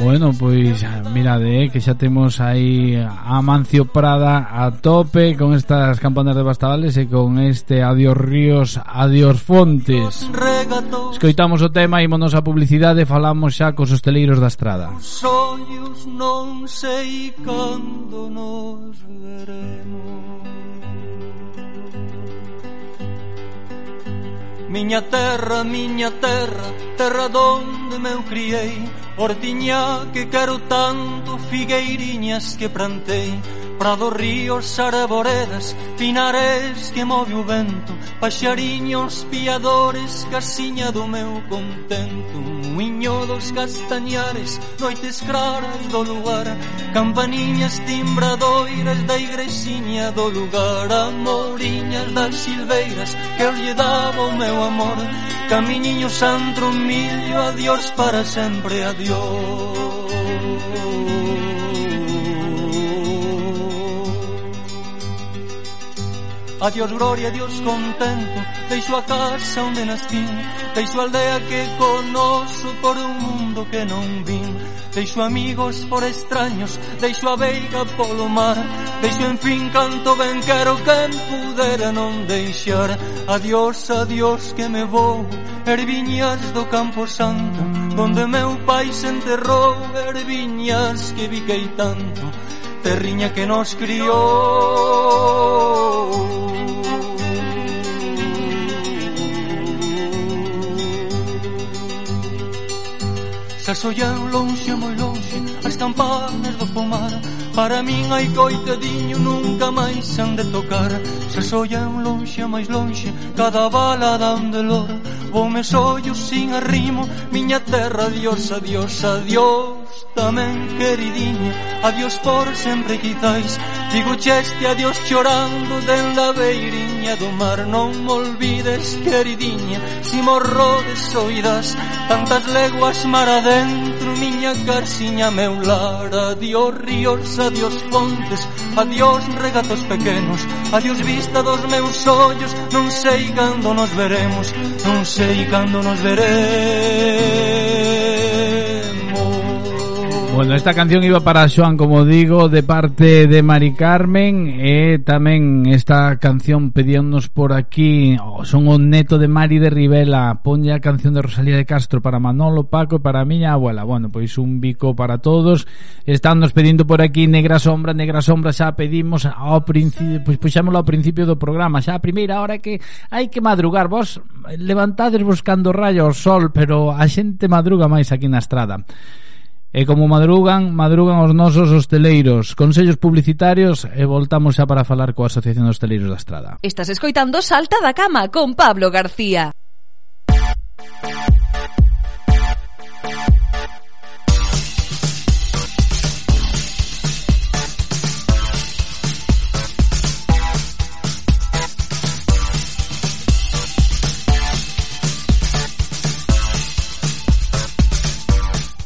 Bueno, pois pues, mirade, eh, que xa temos aí a Mancio Prado temporada a tope con estas campanas de Bastavales e con este Adiós Ríos, Adiós Fontes. Escoitamos o tema, ímonos a publicidade e falamos xa cos hosteleiros da estrada.
Os ollos non sei cando nos veremos Miña terra, miña terra, terra donde me criei Ordiña que quero tanto Figueiriñas que plantei Prado ríos, arboredas, pinares que move o vento Paxariños piadores, casiña do meu contento Muiño dos castañares, noites claras do lugar Campaniñas timbradoiras da igrexiña do lugar Amoriñas das silveiras que eu lle daba o meu amor Camiñiño santro, millo, adiós para sempre, adiós. A Dios gloria, a Dios contento, deixo a casa onde nascín, deixo a aldea que conoso por un mundo que non vin, Deixo amigos por extraños, deixo a veiga polo mar. Deixo en fin canto ben quero quen pudera non deixar. Adiós, adiós que me vou, erviñas do campo santo Donde meu pai se enterrou, erviñas que viquei tanto Terriña que nos criou. Xa sollan lonxe, moi lonxe As campanas do pomar Para min hai coitadiño nunca máis han de tocar. Se sollan lonxe a máis lonxe Cada bala dan de lor Vou mes sin arrimo Miña terra, adiós, adiós, adiós Tamén queridiña Adiós por sempre quizáis Digo cheste adiós chorando Denda beiriña do mar. Non me olvides queridiña Si morrodes soidas Tantas leguas mar adentro Miña carsiña meu lar. Adiós ríos adiós fontes, adiós regatos pequenos, adiós vista dos meus ollos, non sei cando nos veremos, non sei cando nos veremos.
Bueno, esta canción iba para Xoan, como digo, de parte de Mari Carmen e tamén esta canción pedíannos por aquí oh, son o neto de Mari de Rivela. Ponlle a canción de Rosalía de Castro para Manolo, Paco e para a miña abuela. Bueno, pois un bico para todos. Están nos pedindo por aquí Negra Sombra Negra Sombra xa pedimos ao principio pois puxámoslo ao principio do programa. Xa a primeira hora que hai que madrugar. Vos levantades buscando rayo ao sol pero a xente madruga máis aquí na estrada. E como madrugan, madrugan os nosos hosteleiros. Consellos publicitarios e voltamos xa para falar coa Asociación de Hosteleiros da Estrada.
Estás escoitando Salta da Cama con Pablo García.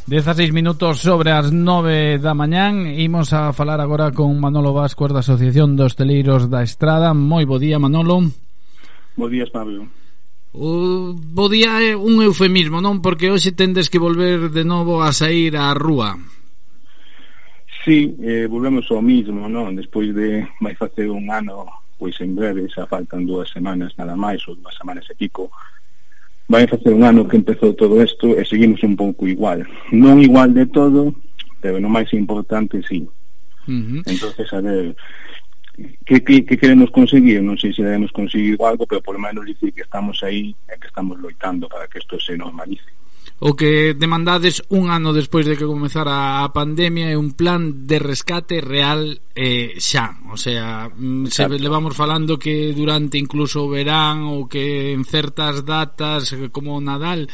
16 minutos sobre as 9 da mañán. Imos a falar agora con Manolo Vascuas da Asociación dos Teleiros da Estrada. Moi bo día Manolo.
Bo día Pablo
O bo día é un eufemismo, non? Porque hoxe tendes que volver de novo a sair á rúa.
Sí, eh, volvemos ao mismo, non? Despois de vai facer un ano pois en breve, xa faltan dúas semanas nada máis ou dúas semanas e pico vai facer un ano que empezou todo isto e seguimos un pouco igual. Non igual de todo pero no máis importante sí.
Uh -huh.
entonces a ver que, que, que queremos conseguir? Non sei se debemos conseguir algo pero por lo menos dicir que estamos aí e que estamos loitando para que isto se normalice.
O que demandades un ano despois de que comezara a pandemia é un plan de rescate real eh, xa, o sea, mm, se levamos falando que durante incluso o verán ou que en certas datas como Nadal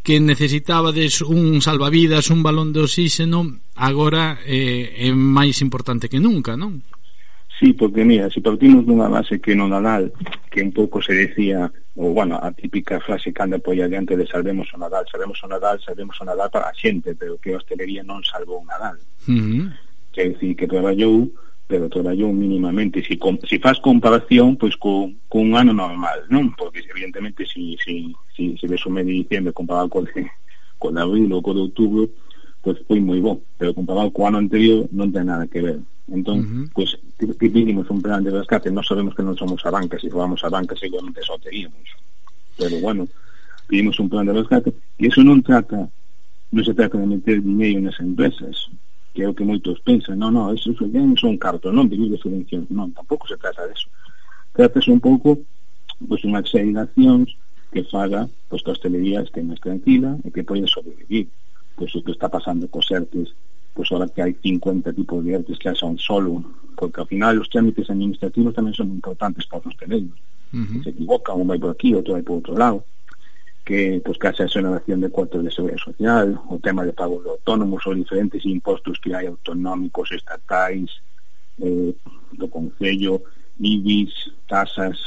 que necesitabades un salvavidas, un balón de oxígeno, agora eh, é máis importante que nunca, non?
Sí, porque mira, se partimos dunha base que no Nadal, que un pouco se decía ou, bueno, a típica frase canda polla pois adiante de salvemos o Nadal, salvemos o Nadal, salvemos o Nadal para a xente, pero que a hostelería non salvou o Nadal.
Uh -huh.
Quer dicir, que traballou, pero traballou mínimamente. Si, com, si faz comparación, pois, con, con un ano normal, non? Porque, evidentemente, si, si, si, si ves un mes de diciembre comparado con, con abril ou con outubro, pois foi moi bo, pero comparado co ano anterior non ten nada que ver. Entón, uh -huh. pois, que pedimos un plan de rescate, nós sabemos que non somos a banca, se fomos a banca seguramente só teríamos. Pero bueno, pedimos un plan de rescate e iso non trata non se trata de meter dinheiro nas empresas que é o que moitos pensan non, non, eso ben son cartos, non vivir de subvencións non, tampouco se trata de eso Trata un pouco pois, unha serie de accións que faga pois, que a hostelería este máis tranquila e que poida sobrevivir pois o que está pasando cos ERTES pois ahora que hai 50 tipos de ERTES que son solo porque ao final os trámites administrativos tamén son importantes para os hosteleiros uh -huh. se equivoca, un vai por aquí, outro vai por outro lado que pois que haxa esa exoneración de cuotas de seguridade social o tema de pago de autónomos ou diferentes impostos que hai autonómicos, estatais eh, do Concello IBIS, tasas,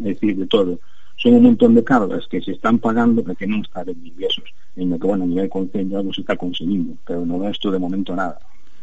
é decir, de todo son un montón de cargas que se están pagando para que non está de ingresos en que, bueno, a nivel concello algo se está conseguindo pero no resto de momento nada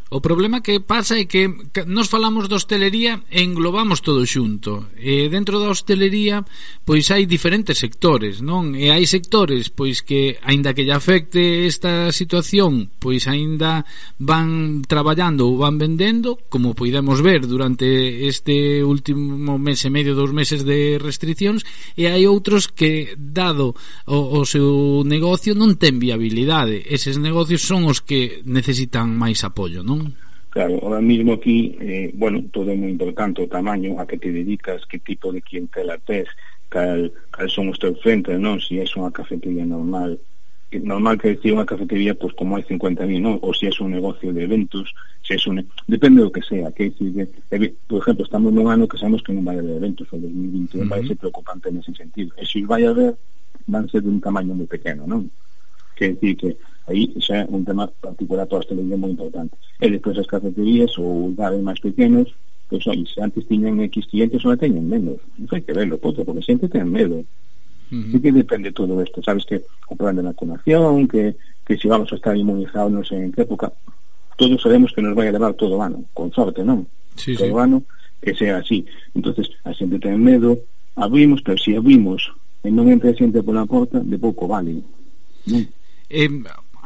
O problema que pasa é que nos falamos de hostelería e englobamos todo xunto. E dentro da hostelería, pois hai diferentes sectores, non? E hai sectores pois que aínda que lle afecte esta situación, pois aínda van traballando ou van vendendo, como podemos ver durante este último mes e medio, dos meses de restriccións, e hai outros que dado o, o seu negocio non ten viabilidade. Eses negocios son os que necesitan máis apoio, non? non?
Claro, ahora mismo aquí, eh, bueno, todo é moi importante o tamaño, a que te dedicas, que tipo de clientela tes, cal, cal son os teus frentes, non? Si é unha cafetería normal, eh, normal que decir unha cafetería pois pues, como hai 50.000, non? Ou si é un negocio de eventos, si é un depende do que sea, que eh, decir, por exemplo, estamos nun ano que sabemos que non vai haber eventos, o 2021 uh -huh. vai ser preocupante nese sentido. E se vai haber, van ser dun tamaño moi pequeno, non? Que decir que aí xa é un tema particular para a hostelería moi importante e despois as cafeterías ou bares máis pequenos pois oi, se antes tiñen X clientes ou teñen menos non hai que verlo, poto, porque xente ten medo Uh -huh. que depende todo isto, sabes que o plan de vacunación, que, que si vamos a estar inmunizados non sei en que época, todos sabemos que nos vai a levar todo o ano, con sorte, non?
Sí,
todo
sí.
o ano que sea así. entonces a xente ten medo, abrimos, pero si abrimos e non entra xente pola porta, de pouco vale. Non?
Eh,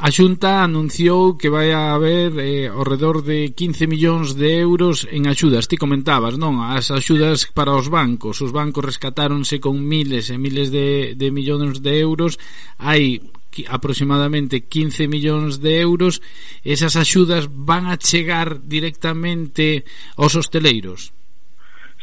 A Xunta anunciou que vai a haber eh, ao redor de 15 millóns de euros en axudas. Ti comentabas, non? As axudas para os bancos. Os bancos rescatáronse con miles e miles de, de millóns de euros. Hai aproximadamente 15 millóns de euros. Esas axudas van a chegar directamente aos hosteleiros?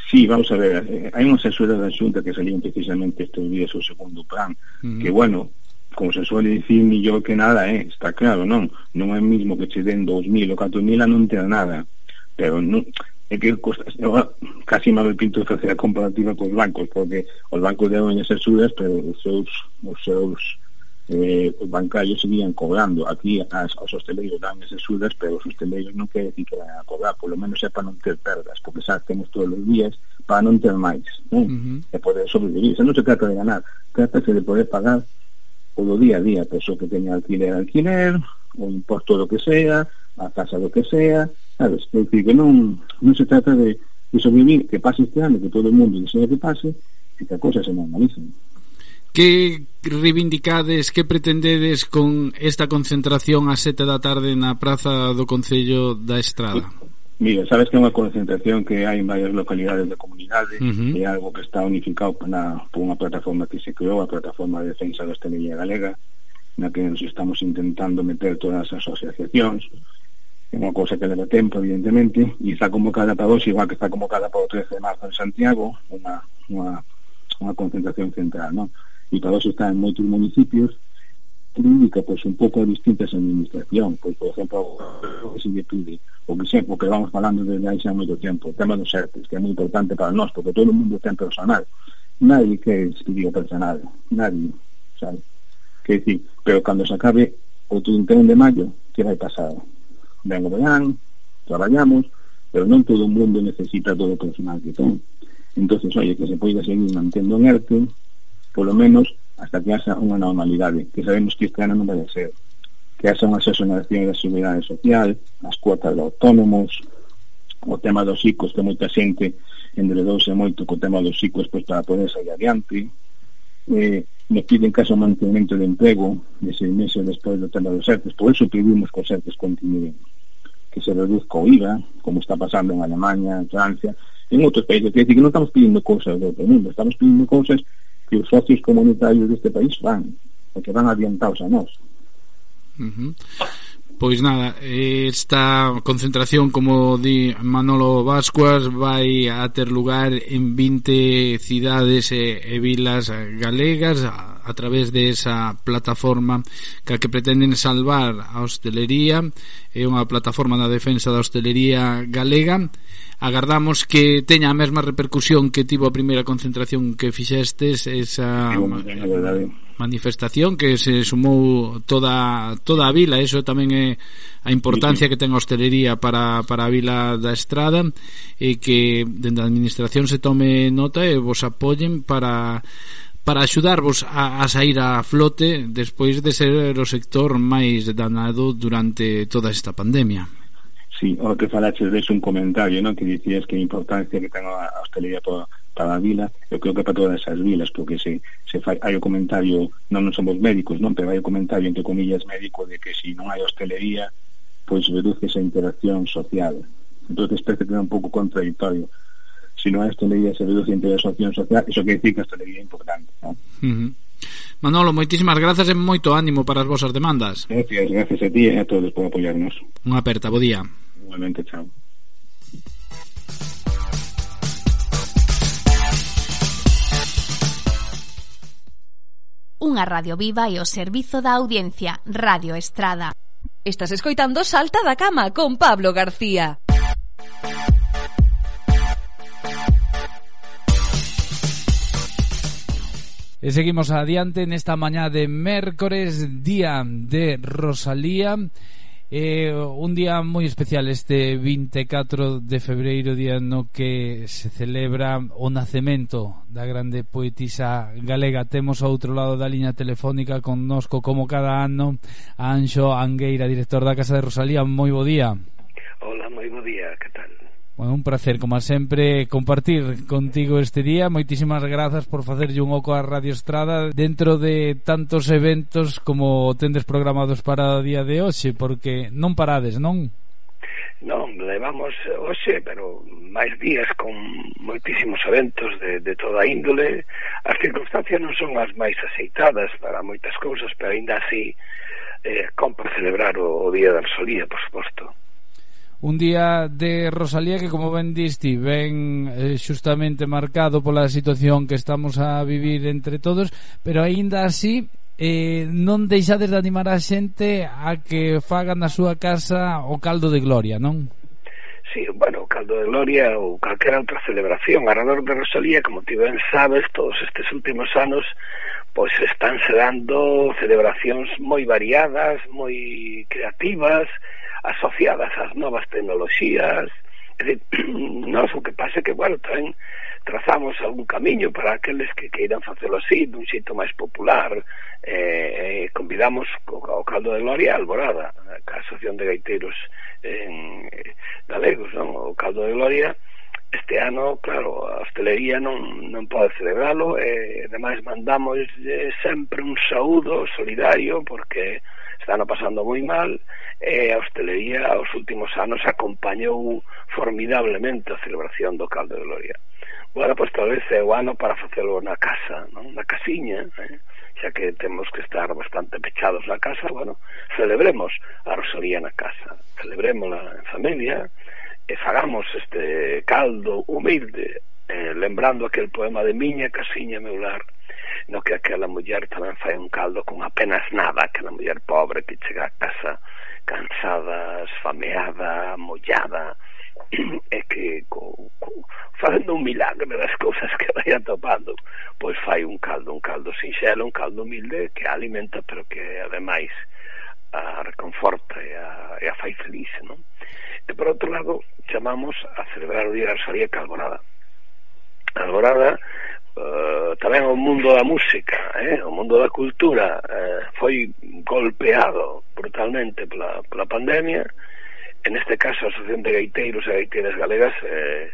Sí, vamos a ver, eh, hai unhas axudas da Xunta que salían precisamente estes días o segundo plan, uh -huh. que, bueno, como se suele dicir, millor que nada eh, está claro, non? Non é mismo que che den 2.000 ou 4.000 a non ter nada. Pero non, é que costa, casi me pinto facer a comparativa cos bancos, porque os bancos deron as axudas, pero os seus, os seus eh, os bancarios seguían cobrando. Aquí as, aos hosteleiros dan ese axudas, pero os hosteleiros non quer decir que van a cobrar, polo menos é para non ter perdas, porque xa temos todos os días para non ter máis, non? Uh -huh. E poder sobrevivir. Se non se trata de ganar, trata de poder pagar o do día a día, persoa que teña alquiler, alquiler, o imposto do que sea, a casa do que sea, sabes? É dicir, que non, non se trata de, de sobrevivir que pase este ano, que todo o mundo desea que pase, e que a cosa se normalice.
Que reivindicades, que pretendedes con esta concentración a sete da tarde na Praza do Concello da Estrada? Sí.
Mira, sabes que é unha concentración que hai en varias localidades da comunidade,
uh -huh.
é algo que está unificado na, por unha plataforma que se creou, a plataforma de defensa da hostelería galega, na que nos estamos intentando meter todas as asociacións, é unha cousa que leva tempo, evidentemente, e está convocada para hoxe, igual que está convocada para o 13 de marzo en Santiago, unha, unha, unha concentración central, non? E para hoxe está en moitos municipios, pública pois un pouco a distintas administración, pois por exemplo o que se lle pide o que sea, que vamos falando desde hai xa moito tempo o tema dos ERTES que é moi importante para nós porque todo o mundo ten personal. Nadie que estudia personal nadie sabe? Que decir pero cando se acabe o 31 de maio que vai pasar? Ben o verán traballamos pero non todo o mundo necesita todo o personal que ten. Entonces oye que se poida seguir mantendo en ERTE polo menos hasta que haxa unha normalidade, que sabemos que este ano non vai ser, que haxa unha xasonación da seguridade social, as cuotas de autónomos, o tema dos ICOs, que moita xente endredouse moito co tema dos ICOs pois, para poder sair adiante, eh, nos piden caso o mantenimento de emprego de seis meses despois do tema dos ERTES, por eso pedimos que os ERTES continúen, que se reduzca o IVA, como está pasando en Alemania, en Francia, en outros países, que, que non estamos pidiendo cousas do outro mundo, estamos pidiendo cousas que os socios comunitarios deste país van, porque van adiantados a nós.
Uh -huh. Pois nada, esta concentración, como di Manolo Vascuas, vai a ter lugar en 20 cidades e, e vilas galegas a, a través de esa plataforma que que pretenden salvar a hostelería, é unha plataforma da defensa da hostelería galega agardamos que teña a mesma repercusión que tivo a primeira concentración que fixestes esa manifestación que se sumou toda toda a vila, eso tamén é a importancia que ten a hostelería para, para a vila da Estrada e que dende a administración se tome nota e vos apoyen para para axudarvos a, a sair a flote despois de ser o sector máis danado durante toda esta pandemia.
Sí, o que falaches des un comentario, non? Que dicías que a importancia que ten a hostelería para, para a vila, eu creo que para todas as vilas, porque se, se fai, hai o comentario, non, non somos médicos, non? Pero hai o comentario, entre comillas, médico de que se si non hai hostelería, pois reduce esa interacción social. Entón, parece que é un pouco contradictorio. Se si non hai hostelería, se reduce a interacción social, iso que dicir que a hostelería é importante, non?
Uh -huh. Manolo, moitísimas grazas e moito ánimo para as vosas demandas.
Gracias, gracias a ti e a todos por apoiarnos.
Unha aperta, bo día.
Igualmente, chao.
Unha radio viva e o servizo da audiencia, Radio Estrada.
Estás escoitando Salta da Cama con Pablo García.
E seguimos adiante nesta mañá de mércores, día de Rosalía Eh, un día moi especial este 24 de febreiro día no que se celebra o nacemento da grande poetisa galega. Temos ao outro lado da liña telefónica connosco como cada ano Anxo Angueira, director da Casa de Rosalía. Moi bo día.
Ola, moi bo día.
Bueno, un placer, como sempre, compartir contigo este día. Moitísimas grazas por facerlle un oco a Radio Estrada dentro de tantos eventos como tendes programados para o día de hoxe, porque non parades, non?
Non, levamos hoxe, pero máis días con moitísimos eventos de, de toda a índole. As circunstancias non son as máis aceitadas para moitas cousas, pero aínda así eh, compra celebrar o, o Día da Solía, por suposto.
Un día de Rosalía que, como ben diste, ben eh, xustamente marcado pola situación que estamos a vivir entre todos, pero aínda así eh, non deixades de animar a xente a que fagan na súa casa o caldo de gloria, non?
Sí, bueno, o caldo de gloria ou calquera outra celebración alrededor de Rosalía, como ti ben sabes, todos estes últimos anos pois están se dando celebracións moi variadas, moi creativas, asociadas ás novas tecnoloxías é dicir, nós o que pasa é que, bueno, tamén trazamos algún camiño para aqueles que queiran facelo así, dun xeito máis popular, eh, eh, convidamos ao caldo de Gloria Alborada, a Asociación de Gaiteiros en, eh, Galegos, non? o caldo de Gloria, este ano, claro, a hostelería non, non pode celebralo, e, eh, ademais mandamos eh, sempre un saúdo solidario, porque están pasando moi mal e a hostelería aos últimos anos acompañou formidablemente a celebración do Caldo de Gloria. Bueno, pois tal vez é o ano para facelo na casa, non? na casiña, eh? xa que temos que estar bastante pechados na casa, bueno, celebremos a Rosalía na casa, celebrémola en familia, e fagamos este caldo humilde, eh, lembrando aquel poema de miña casiña meu lar, no que aquela muller tamén fai un caldo con apenas nada, aquela muller pobre que chega a casa cansada, esfameada, mollada, é eh, que co, co, facendo un milagre das cousas que vai atopando pois fai un caldo, un caldo sinxelo un caldo humilde que alimenta pero que ademais a reconforta e a, e a fai feliz non? e por outro lado chamamos a celebrar o día da Rosalía Calvorada Alborada uh, tamén o mundo da música, eh, o mundo da cultura eh, foi golpeado brutalmente pola, pola pandemia. En este caso a Asociación de Gaiteiros e Gaiteiras Galegas eh,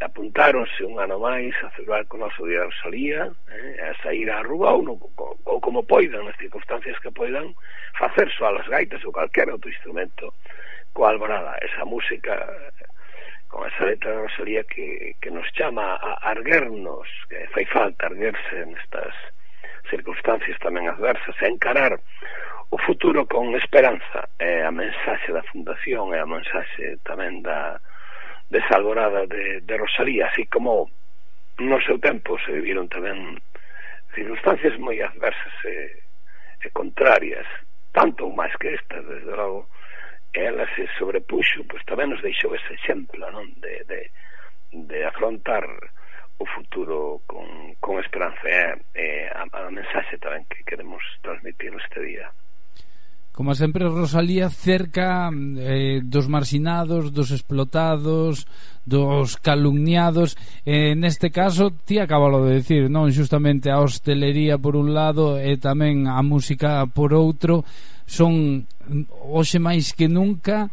apuntáronse un ano máis a celebrar con a de Rosalía eh, a sair a Aruba ou, no, ou como poidan nas circunstancias que poidan facer só as gaitas ou calquera outro instrumento coa alborada. Esa música con esa letra de Rosalía que, que nos chama a arguernos, que fai falta arguerse nestas circunstancias tamén adversas, a encarar o futuro con esperanza. É a mensaxe da Fundación, é a mensaxe tamén da desa alborada de, de Rosalía, así como no seu tempo se viviron tamén circunstancias moi adversas e, e contrarias, tanto máis que esta, desde logo, ela se sobrepuxo pois tamén nos deixou ese exemplo non de, de, de afrontar o futuro con, con esperanza é, eh, a, a mensaxe tamén que queremos transmitir este día
Como sempre, Rosalía, cerca eh, dos marxinados, dos explotados, dos calumniados. Eh, neste caso, ti acabalo de decir, non? Justamente a hostelería por un lado e tamén a música por outro son hoxe máis que nunca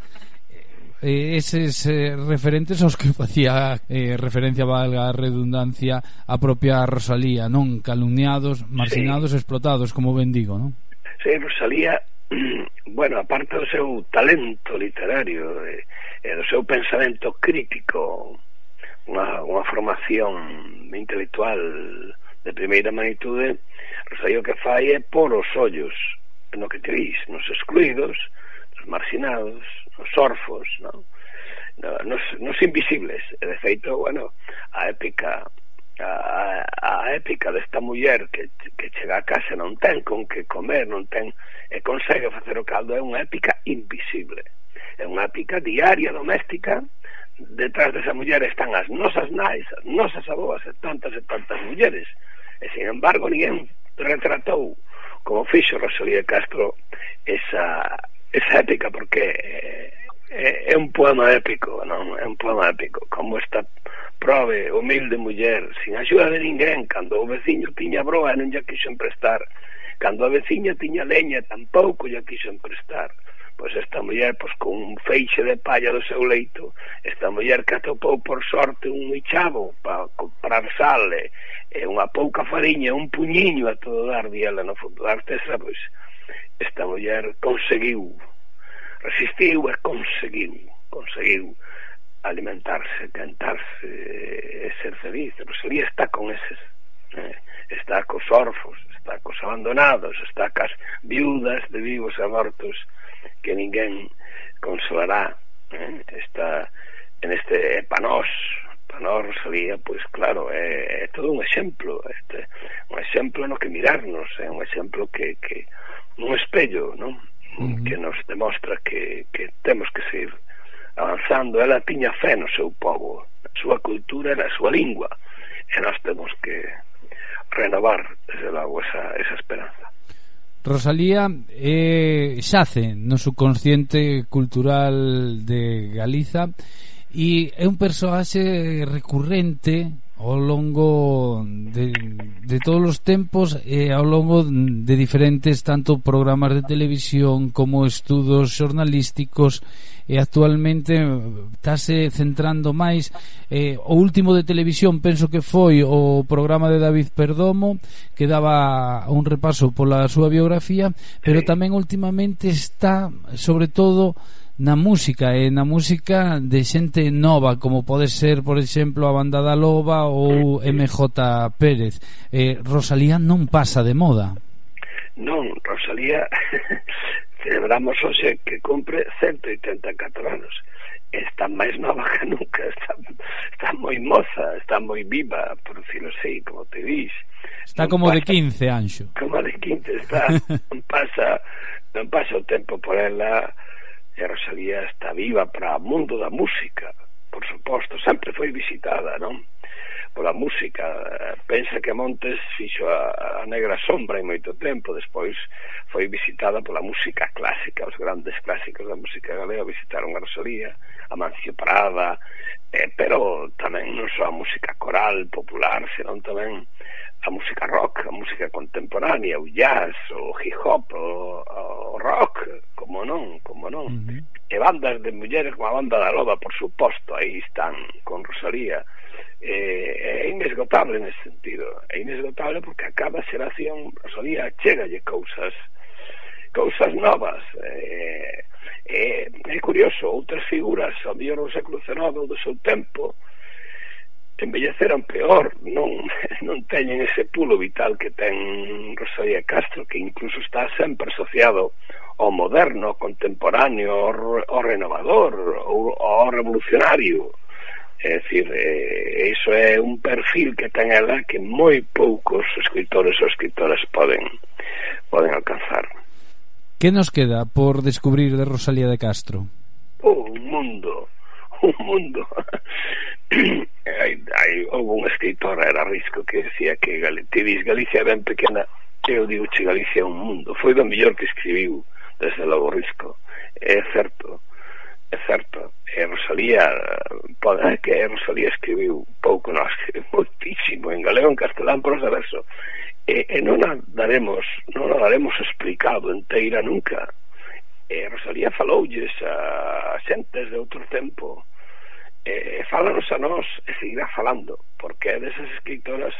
eh, eses eh, referentes aos que facía eh, referencia valga a redundancia a propia Rosalía, non? Calumniados, marginados, sí. explotados, como ben digo, non?
Sí, Rosalía, bueno, aparte do seu talento literario e, e do seu pensamento crítico, unha, unha formación intelectual de primeira magnitude, Rosalía o que fai é por os ollos no que te nos excluídos, nos marginados, nos orfos, non? Nos, nos invisibles. E, de feito, bueno, a épica a, a épica desta muller que, que chega a casa non ten con que comer, non ten e consegue facer o caldo, é unha épica invisible. É unha épica diaria, doméstica, detrás desa muller están as nosas nais, as nosas aboas e tantas e tantas mulleres. E, sin embargo, ninguén retratou como fixo Rosalía Castro esa, esa épica porque é, é un poema épico non? É un poema épico. Como esta prove humilde muller sin axuda de ninguén cando o veciño tiña broa e non lle quixo emprestar cando a veciña tiña leña tampouco lle quixo emprestar pois esta muller pois, con un feixe de palla do seu leito esta muller que atopou por sorte un michavo para comprar sal e, e unha pouca fariña, un puñiño a todo dar diela no fondo da artesa, pois esta muller conseguiu, resistiu e conseguiu, conseguiu alimentarse, cantarse e ser feliz. Rosalía está con eses, eh, está cos orfos, está cos abandonados, está cas viudas de vivos e mortos que ninguén consolará. Eh, está en este panós Para Rosalía, pois claro, eh, é, é todo un exemplo, este, un exemplo no que mirarnos, é un exemplo que, que un espello, non? Uh -huh. que nos demostra que, que temos que seguir avanzando. Ela tiña fé no seu povo, na súa cultura e na súa lingua, e nós temos que renovar, desde logo, esa, esa esperanza.
Rosalía eh, xace no subconsciente cultural de Galiza e é un persoaxe recurrente ao longo de, de todos os tempos eh, e ao longo de diferentes tanto programas de televisión como estudos xornalísticos e eh, actualmente eh, estáse centrando máis eh, o último de televisión penso que foi o programa de David Perdomo que daba un repaso pola súa biografía pero tamén últimamente está sobre todo na música e na música de xente nova como pode ser, por exemplo, a Banda da Loba ou MJ Pérez. Eh, Rosalía non pasa de moda.
Non, Rosalía celebramos hoxe que cumpre 184 anos. Está máis nova que nunca está, está moi moza está moi viva, por decirlo así como te dís
Está non como pasa, de 15, Anxo.
Como de 15, está non pasa, non pasa o tempo por ela e Rosalía está viva para o mundo da música por suposto, sempre foi visitada, non? pola música pensa que Montes fixo a, a negra sombra en moito tempo despois foi visitada pola música clásica os grandes clásicos da música galega visitaron a Rosalía a Mancio Prada eh, pero tamén non só a música coral popular senón tamén a música rock, a música contemporánea, o jazz, o hip hop, o, o rock, como non, como non. Uh -huh. E bandas de mulleres como a banda da Loba, por suposto, aí están con Rosalía, eh, é inesgotable nesse sentido. É inesgotable porque a cada xeración Rosalía chegalle cousas cousas novas. Eh, eh, é curioso outras figuras ao mellor do século XIX do seu tempo envelleceron peor non, non teñen ese pulo vital que ten Rosalía Castro que incluso está sempre asociado ao moderno, ao contemporáneo ao, ao renovador ao, ao revolucionario. É dicir, eh, iso é un perfil que ten ela que moi poucos escritores ou escritoras poden poden alcanzar.
Que nos queda por descubrir de Rosalía de Castro?
Oh, un mundo, un mundo. hai, hai, houve un escritor, era Risco, que decía que te dis Galicia ben pequena, eu digo che Galicia é un mundo. Foi do mellor que escribiu desde logo Risco. É certo é certo e eh, Rosalía eh, pode eh? que Rosalía escribiu pouco non escribiu moitísimo en galego en castelán prosa verso. E, e non a daremos non a daremos explicado inteira nunca. E Rosalía faloulles a xentes de outro tempo. E falanos a nós e seguirá falando porque é desas escritoras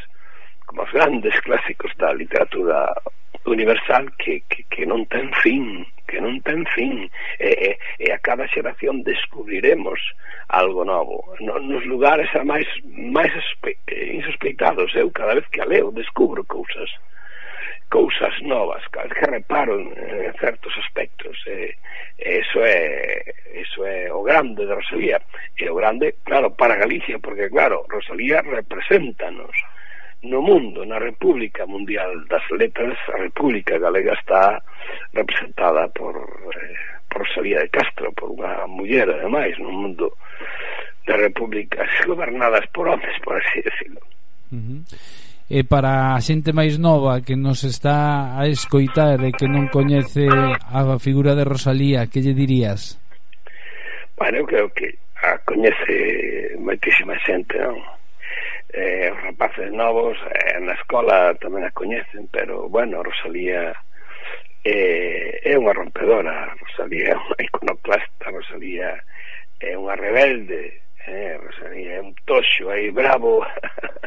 como os grandes clásicos da literatura universal que, que, que non ten fin que non ten fin. E, e, e a cada xeración descubriremos algo novo. No, nos lugares a máis máis insospeitados eu cada vez que a leo descubro cousas cousas novas cada vez que reparo en, en certos aspectos. E, e eso é eso é o grande de Rosalía. E o grande, claro, para Galicia porque claro, Rosalía representanos nos no mundo, na República Mundial das Letras, a República Galega está representada por, eh, por Rosalía de Castro, por unha muller, ademais, no mundo de repúblicas gobernadas por homes, por así decirlo.
Uh -huh. E para a xente máis nova que nos está a escoitar e que non coñece a figura de Rosalía, que lle dirías?
Bueno, eu creo que a coñece moitísima xente, non? eh, os rapaces novos eh, na escola tamén a coñecen pero bueno, Rosalía eh, é unha rompedora. Rosalía é unha iconoclasta Rosalía é unha rebelde eh, Rosalía é un toxo aí bravo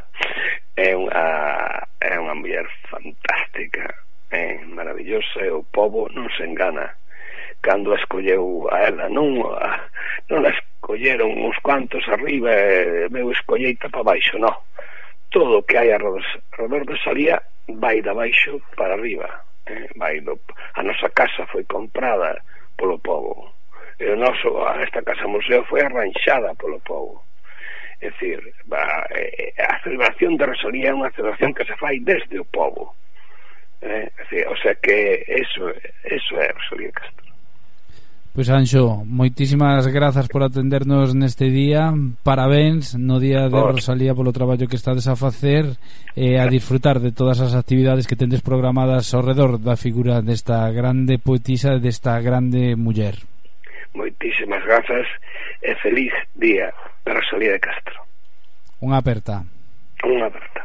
é unha é unha muller fantástica é eh, maravillosa e o povo non se engana. Cando a escolleu a ela non, a, non a colleron uns cuantos arriba e meu escolleita para baixo, non. Todo o que hai alrededor de Salía vai da baixo para arriba. Eh? Vai do... A nosa casa foi comprada polo povo. E o noso, esta casa museo foi arranxada polo povo. É dicir, va, a celebración de Rosalía é unha celebración que se fai desde o povo. Eh? É dicir, o sea que eso, eso é Rosalía Castro.
Pois Anxo, moitísimas grazas por atendernos neste día. Parabéns no día de Rosalía polo traballo que estades a facer E a disfrutar de todas as actividades que tendes programadas ao redor da figura desta grande poetisa Desta grande muller.
Moitísimas grazas e feliz día da Rosalía de Castro.
Unha aperta.
Unha aperta.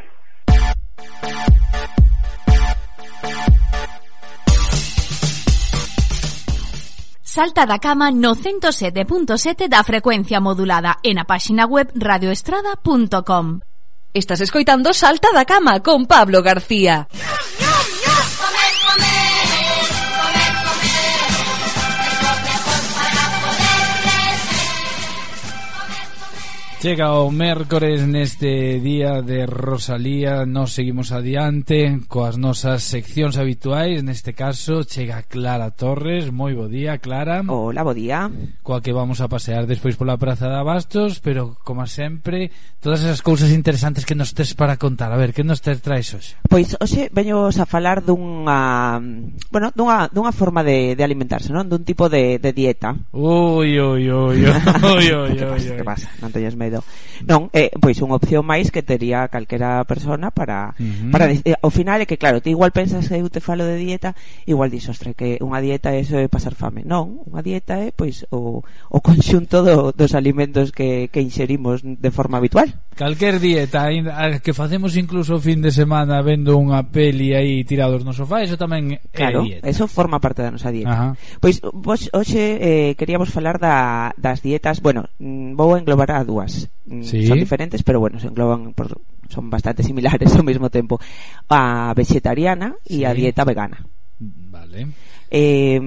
Salta da cama no 107.7 da frecuencia modulada en a páxina web radioestrada.com.
Estás escoitando Salta da cama con Pablo García. ¡No, no!
Chega o mércores neste día de Rosalía Nos seguimos adiante coas nosas seccións habituais Neste caso chega Clara Torres Moi bo día, Clara
Hola, bo día
Coa que vamos a pasear despois pola Praza de Abastos Pero, como sempre, todas esas cousas interesantes que nos tes para contar A ver, que nos tes traes hoxe?
Pois hoxe veños a falar dunha, bueno, dunha, dunha forma de, de alimentarse, non? Dun tipo de, de dieta
Ui, ui, ui, ui, ui, ui, ui, ui.
Que pasa. Non teñes medo húmedo. Non, é pois unha opción máis que tería calquera persona para
uh
-huh. para eh, ao final é que claro, ti igual pensas que eu te falo de dieta, igual dis, ostre, que unha dieta é eso de pasar fame. Non, unha dieta é pois o o conxunto do, dos alimentos que que inxerimos de forma habitual.
Calquer dieta, a que facemos incluso o fin de semana vendo unha peli aí tirados no sofá, eso tamén é claro, dieta.
eso forma parte da nosa dieta.
Ajá.
Pois vos hoxe eh, queríamos falar da, das dietas, bueno, mm, vou englobar a dúas Mm,
Sí.
Son diferentes, pero bueno, se engloban por, son bastante similares ao mesmo tempo. A vegetariana e a dieta vegana.
Vale.
Eh,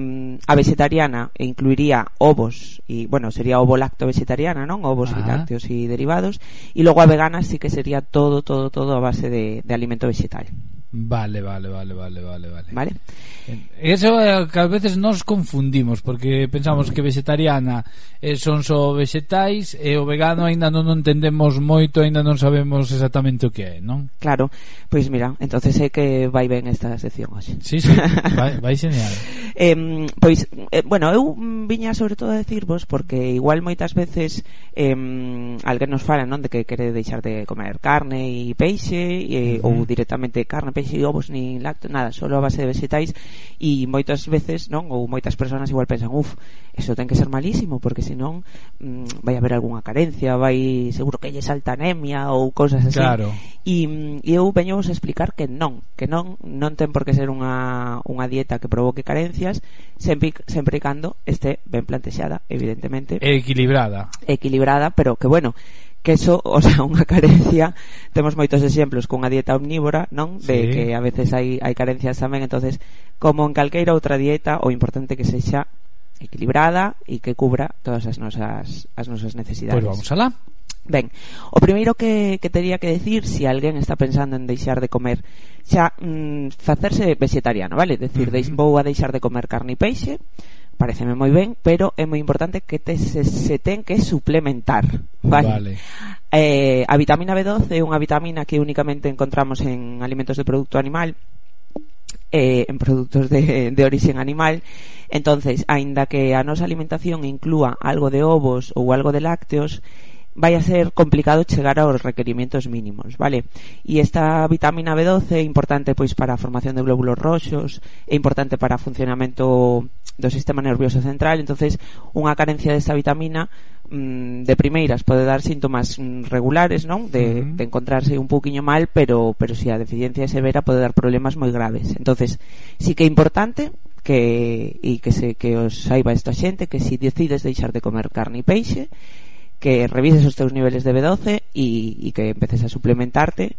a vegetariana incluiría ovos y bueno, sería ovo lacto vegetariana, non? Ovos e
Ah.
lácteos e derivados y luego a vegana sí que sería todo todo todo a base de, de alimento vegetal,
Vale, vale, vale, vale, vale, vale.
Vale.
Eso é que a veces nos confundimos porque pensamos que vegetariana eh, son só vegetais e o vegano aínda non entendemos moito, aínda non sabemos exactamente o que é, non?
Claro. Pois pues mira, entonces é que vai ben esta sección hoxe.
Sí, sí, vai, vai genial.
eh, pois, eh, bueno, eu viña sobre todo a decirvos porque igual moitas veces eh, alguén nos fala, non, de que quere deixar de comer carne e peixe e,
uh -huh.
ou directamente carne, peixe vegetais e ovos ni lacto, nada, solo a base de vegetais e moitas veces, non, ou moitas persoas igual pensan, uf, eso ten que ser malísimo porque senón mm, vai haber algunha carencia, vai seguro que lle salta anemia ou cousas así.
Claro.
E, e mm, eu veño a explicar que non, que non non ten por que ser unha, unha dieta que provoque carencias, sempre sempre cando este ben plantexada, evidentemente.
Equilibrada.
Equilibrada, pero que bueno, que eso, o sea, unha carencia, temos moitos exemplos cunha dieta omnívora, non? De
sí.
que a veces hai, hai carencias tamén, entonces como en calqueira outra dieta, o importante que sexa equilibrada e que cubra todas as nosas, as nosas necesidades.
Pois pues vamos alá.
Ben, o primeiro que, que teria que decir se si alguén está pensando en deixar de comer xa mm, facerse vegetariano, vale? Decir, uh -huh. vou a deixar de comer carne e peixe pareceme moi ben, pero é moi importante que te, se, se ten que suplementar. Vale.
vale.
Eh, a vitamina B12 é unha vitamina que únicamente encontramos en alimentos de produto animal eh, en produtos de, de origen animal entonces, aínda que a nosa alimentación inclúa algo de ovos ou algo de lácteos vai a ser complicado chegar aos requerimientos mínimos, vale? E esta vitamina B12 é importante pois para a formación de glóbulos roxos, é importante para o funcionamento do sistema nervioso central, entonces unha carencia desta vitamina mm, de primeiras pode dar síntomas mm, regulares, non? De,
uh -huh.
de encontrarse un pouquiño mal, pero pero se si a deficiencia é severa pode dar problemas moi graves. Entonces, sí que é importante que e que se que os saiba esta xente que se si decides deixar de comer carne e peixe que revises os teus niveles de B12 e, e que empeces a suplementarte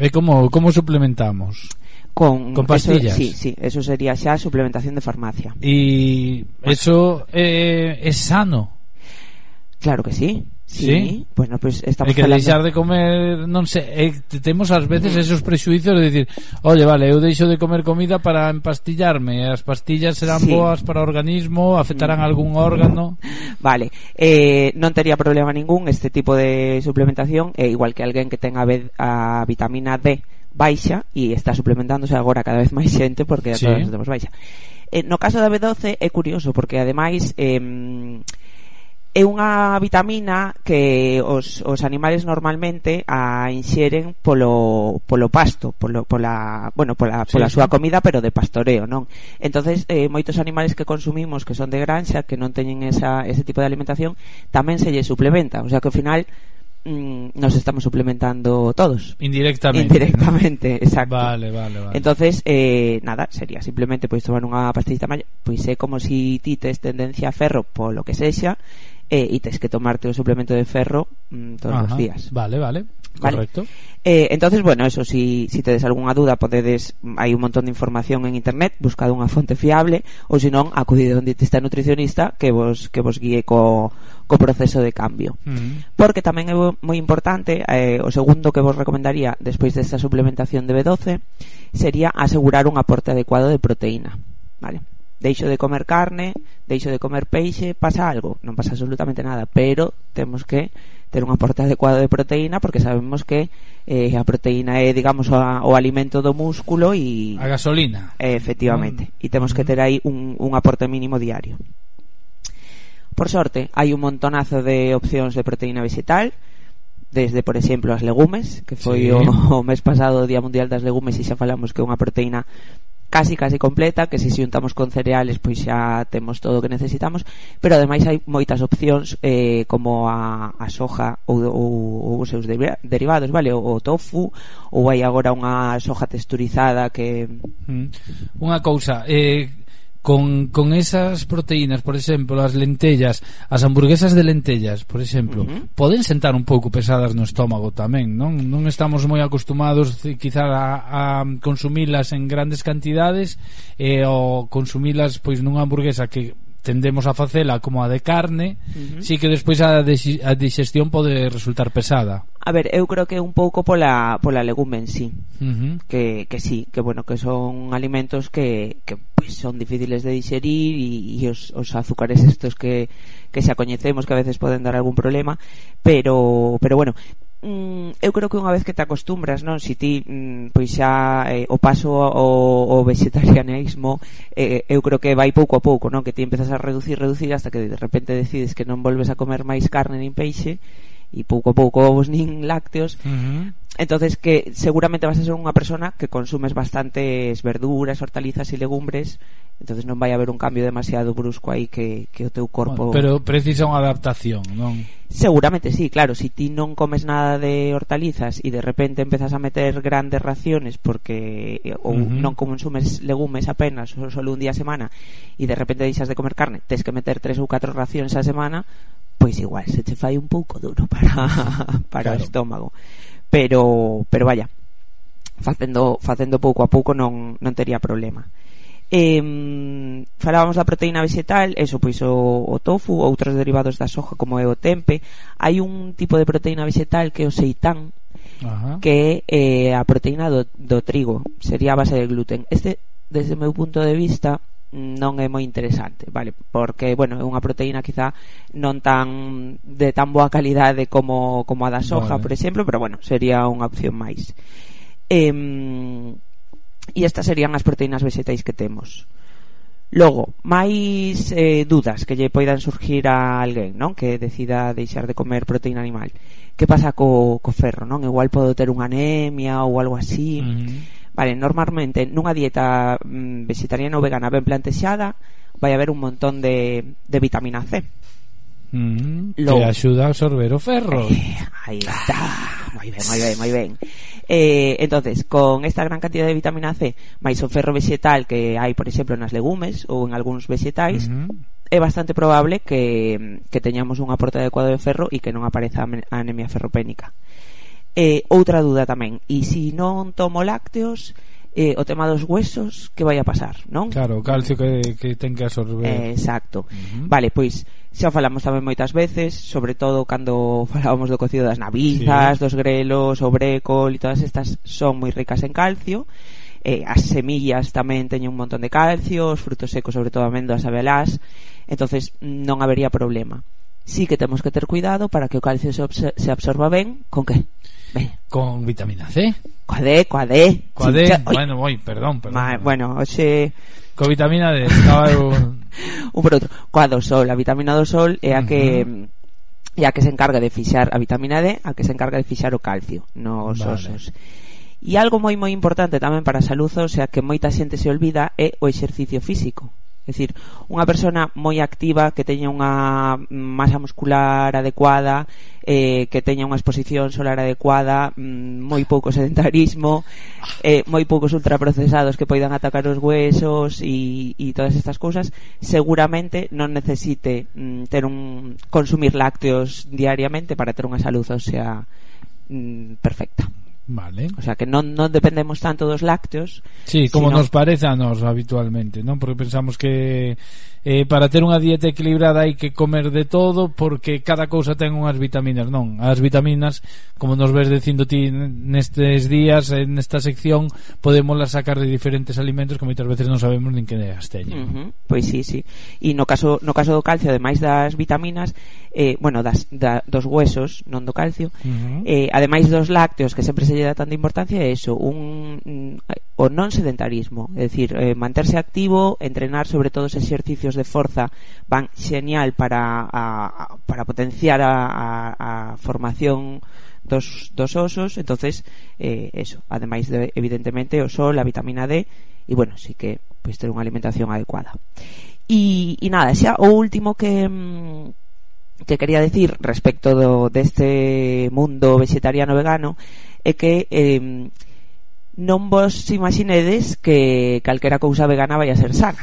É como como suplementamos?
con,
Con pastillas.
Eso, sí, sí, eso sería xa suplementación de farmacia.
E eso é, é sano.
Claro que sí. Sí.
sí.
Bueno, pues estamos
e que
falando...
deixar de comer, non sei, e eh, temos ás veces mm. esos prexuizos de dicir, "Olle, vale, eu deixo de comer comida para empastillarme, as pastillas serán
sí.
boas para o organismo, afectarán mm. algún órgano".
Vale. Eh, non tería problema ningún este tipo de suplementación, eh, igual que alguén que ten a, a vitamina D baixa e está suplementándose agora cada vez máis xente porque
sí.
todos temos baixa. Eh, no caso da B12 é curioso porque ademais eh, é unha vitamina que os, os animales normalmente a inxeren polo, polo pasto, polo, pola, bueno, pola,
sí.
pola súa comida, pero de pastoreo, non? Entonces, eh, moitos animales que consumimos que son de granxa, que non teñen esa, ese tipo de alimentación, tamén se lle suplementa, o sea que ao final mm, nos estamos suplementando todos
indirectamente
indirectamente ¿no? exacto
vale vale vale
entonces eh, nada sería simplemente pois tomar unha pastillita maior pois é como si ti tes tendencia a ferro polo que sexa eh, y tienes que tomarte un suplemento de ferro mm, todos
Ajá,
los días.
Vale, vale.
¿Vale?
Correcto.
Eh, entonces, bueno, eso, si, si tedes algunha duda, podedes, mm, hai un montón de información en internet, buscad unha fonte fiable, ou senón, acudid a un dietista nutricionista que vos, que vos guíe co, co proceso de cambio.
Uh -huh.
Porque tamén é moi importante, eh, o segundo que vos recomendaría despois desta suplementación de B12, sería asegurar un aporte adecuado de proteína. Vale deixo de comer carne, deixo de comer peixe, pasa algo, non pasa absolutamente nada, pero temos que ter un aporte adecuado de proteína porque sabemos que eh, a proteína é, digamos, o, o alimento do músculo e
a gasolina.
Eh, efectivamente, mm. e temos que mm. ter aí un, un aporte mínimo diario. Por sorte, hai un montonazo de opcións de proteína vegetal, desde, por exemplo, as legumes, que foi
sí.
o, o mes pasado o Día Mundial das Legumes e xa falamos que é unha proteína casi casi completa, que se si xuntamos con cereales pois xa temos todo o que necesitamos, pero ademais hai moitas opcións eh, como a, a soja ou, ou, ou os seus derivados, vale, o, o tofu ou hai agora unha soja texturizada que
mm. Unha cousa, eh con, con esas proteínas, por exemplo, as lentellas, as hamburguesas de lentellas, por exemplo,
uh -huh.
poden sentar un pouco pesadas no estómago tamén, non? Non estamos moi acostumados quizá a, a consumilas en grandes cantidades e o consumilas pois nunha hamburguesa que tendemos a facela como a de carne,
uh
-huh. si que despois a, a digestión pode resultar pesada.
A ver, eu creo que un pouco pola pola legume en sí.
Uh -huh.
Que que sí, que bueno, que son alimentos que que son difíciles de digerir e, e os, os azúcares estos que, que xa coñecemos que a veces poden dar algún problema pero, pero bueno mm, eu creo que unha vez que te acostumbras, non? Si ti mm, pois xa eh, o paso ao, ao vegetarianismo eh, eu creo que vai pouco a pouco, non? Que ti empezas a reducir, reducir hasta que de repente decides que non volves a comer máis carne nin peixe e pouco a pouco ovos nin lácteos
uh -huh.
entonces que seguramente vas a ser unha persona que consumes bastantes verduras, hortalizas e legumbres entonces non vai haber un cambio demasiado brusco aí que, que o teu corpo bueno,
pero precisa unha adaptación non?
seguramente sí, claro, si ti non comes nada de hortalizas e de repente empezas a meter grandes raciones porque eh, ou
uh -huh.
non consumes legumes apenas solo un día a semana e de repente deixas de comer carne tes que meter tres ou catro racións a semana pois igual se te fai un pouco duro para para
claro.
o estómago. Pero pero vaya, facendo facendo pouco a pouco non non tería problema. Eh, falábamos da proteína vegetal, eso pois o, o tofu, outros derivados da soja como é o tempe. Hai un tipo de proteína vegetal que é o seitán,
Ajá.
que é eh, a proteína do, do trigo, sería a base de gluten. Este desde o meu punto de vista non é moi interesante, vale? Porque, bueno, é unha proteína quizá non tan de tan boa calidade como como a da soja,
vale.
por exemplo, pero bueno, sería unha opción máis. Eh, e estas serían as proteínas vexetais que temos. Logo, máis eh, dudas que lle poidan surgir a alguén, non? Que decida deixar de comer proteína animal. Que pasa co, co ferro, non? Igual podo ter unha anemia ou algo así. Uh -huh Vale, normalmente nunha dieta mm, vegetariana ou vegana ben plantexada vai haber un montón de, de vitamina C.
Mm,
Lo...
Que axuda a absorber o ferro.
Eh, aí está. Moi ben, moi ben, moi ben. Eh, entonces, con esta gran cantidad de vitamina C, máis o ferro vegetal que hai, por exemplo, nas legumes ou en algúns vegetais,
mm -hmm
é bastante probable que, que teñamos un aporte adecuado de ferro e que non apareza anemia ferropénica. Eh, outra dúda tamén, e se non tomo lácteos, eh, o tema dos huesos, que vai a pasar, non?
Claro, o calcio que, que ten que absorber.
Eh, exacto. Uh -huh. Vale, pois xa falamos tamén moitas veces, sobre todo cando falábamos do cocido das navizas,
sí.
dos grelos, o brécol e todas estas son moi ricas en calcio. Eh, as semillas tamén teñen un montón de calcio, os frutos secos, sobre todo amendoas, e abelás, entonces non habería problema. Sí que temos que ter cuidado para que o calcio se, se, absorba ben, con que? Ben.
Con vitamina C.
Coa D, coa D.
Coa D, bueno, oi, perdón, perdón.
Ma, bueno, hoxe...
Co vitamina D, estaba eu...
un por outro. Coa do sol, a vitamina do sol é a que... Uh -huh e a que se encarga de fixar a vitamina D, a que se encarga de fixar o calcio nos
vale.
osos. E algo moi moi importante tamén para a salud, o sea que moita xente se olvida é o exercicio físico. É dicir, unha persona moi activa que teña unha masa muscular adecuada, eh, que teña unha exposición solar adecuada, mm, moi pouco sedentarismo, eh, moi poucos ultraprocesados que poidan atacar os huesos e, e todas estas cousas, seguramente non necesite mm, un consumir lácteos diariamente para ter unha salud, o sea, mm, perfecta.
Vale.
O sea que non, non dependemos tanto dos lácteos.
Sí, como
sino...
nos parece a nos habitualmente, non? Porque pensamos que eh, para ter unha dieta equilibrada hai que comer de todo porque cada cousa ten unhas vitaminas, non? As vitaminas, como nos ves dicindo ti nestes días, eh, en esta sección, podemos las sacar de diferentes alimentos que moitas veces non sabemos nin que as teñen.
Uh -huh. Pois sí, sí. E no caso, no caso do calcio, ademais das vitaminas, eh, bueno, das, da, dos huesos, non do calcio,
uh -huh.
eh, ademais dos lácteos que sempre se lle dá tanta importancia é eso, un mm, o non sedentarismo, é dicir, eh, manterse activo, entrenar sobre todo os exercicios de forza van xenial para a, para potenciar a, a, a formación dos, dos osos, entonces eh, eso, ademais de evidentemente o sol, a vitamina D e bueno, sí que pois ter unha alimentación adecuada. E, e nada, xa o último que mm, que quería decir respecto do, deste mundo vegetariano vegano é que eh, non vos imaginedes que calquera cousa vegana vai a ser sana.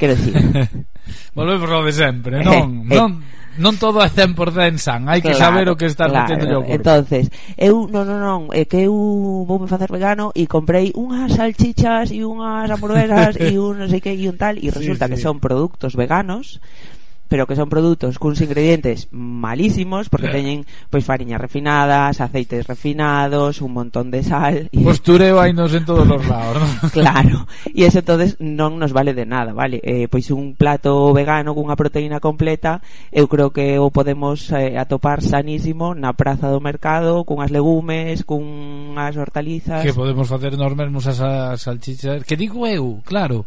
Quero decir.
volvemos ao de sempre non,
eh, eh.
non, non todo é 100% san hai que
claro,
saber o que está
claro,
metendo yo
entonces eu non, non, non é que eu vou me facer vegano e comprei unhas salchichas e unhas hamburguesas e un non sei que e un tal e
sí,
resulta
sí.
que son produtos veganos pero que son produtos cuns ingredientes malísimos porque teñen pois fariñas refinadas, aceites refinados, un montón de sal e
postureo hai nos en todos os lados, ¿no?
claro. E eso entonces non nos vale de nada, vale? Eh, pois un plato vegano cunha proteína completa, eu creo que o podemos eh, atopar sanísimo na praza do mercado, cunhas legumes, cunhas hortalizas.
Que podemos facer nos mesmos as salchichas, que digo eu, claro.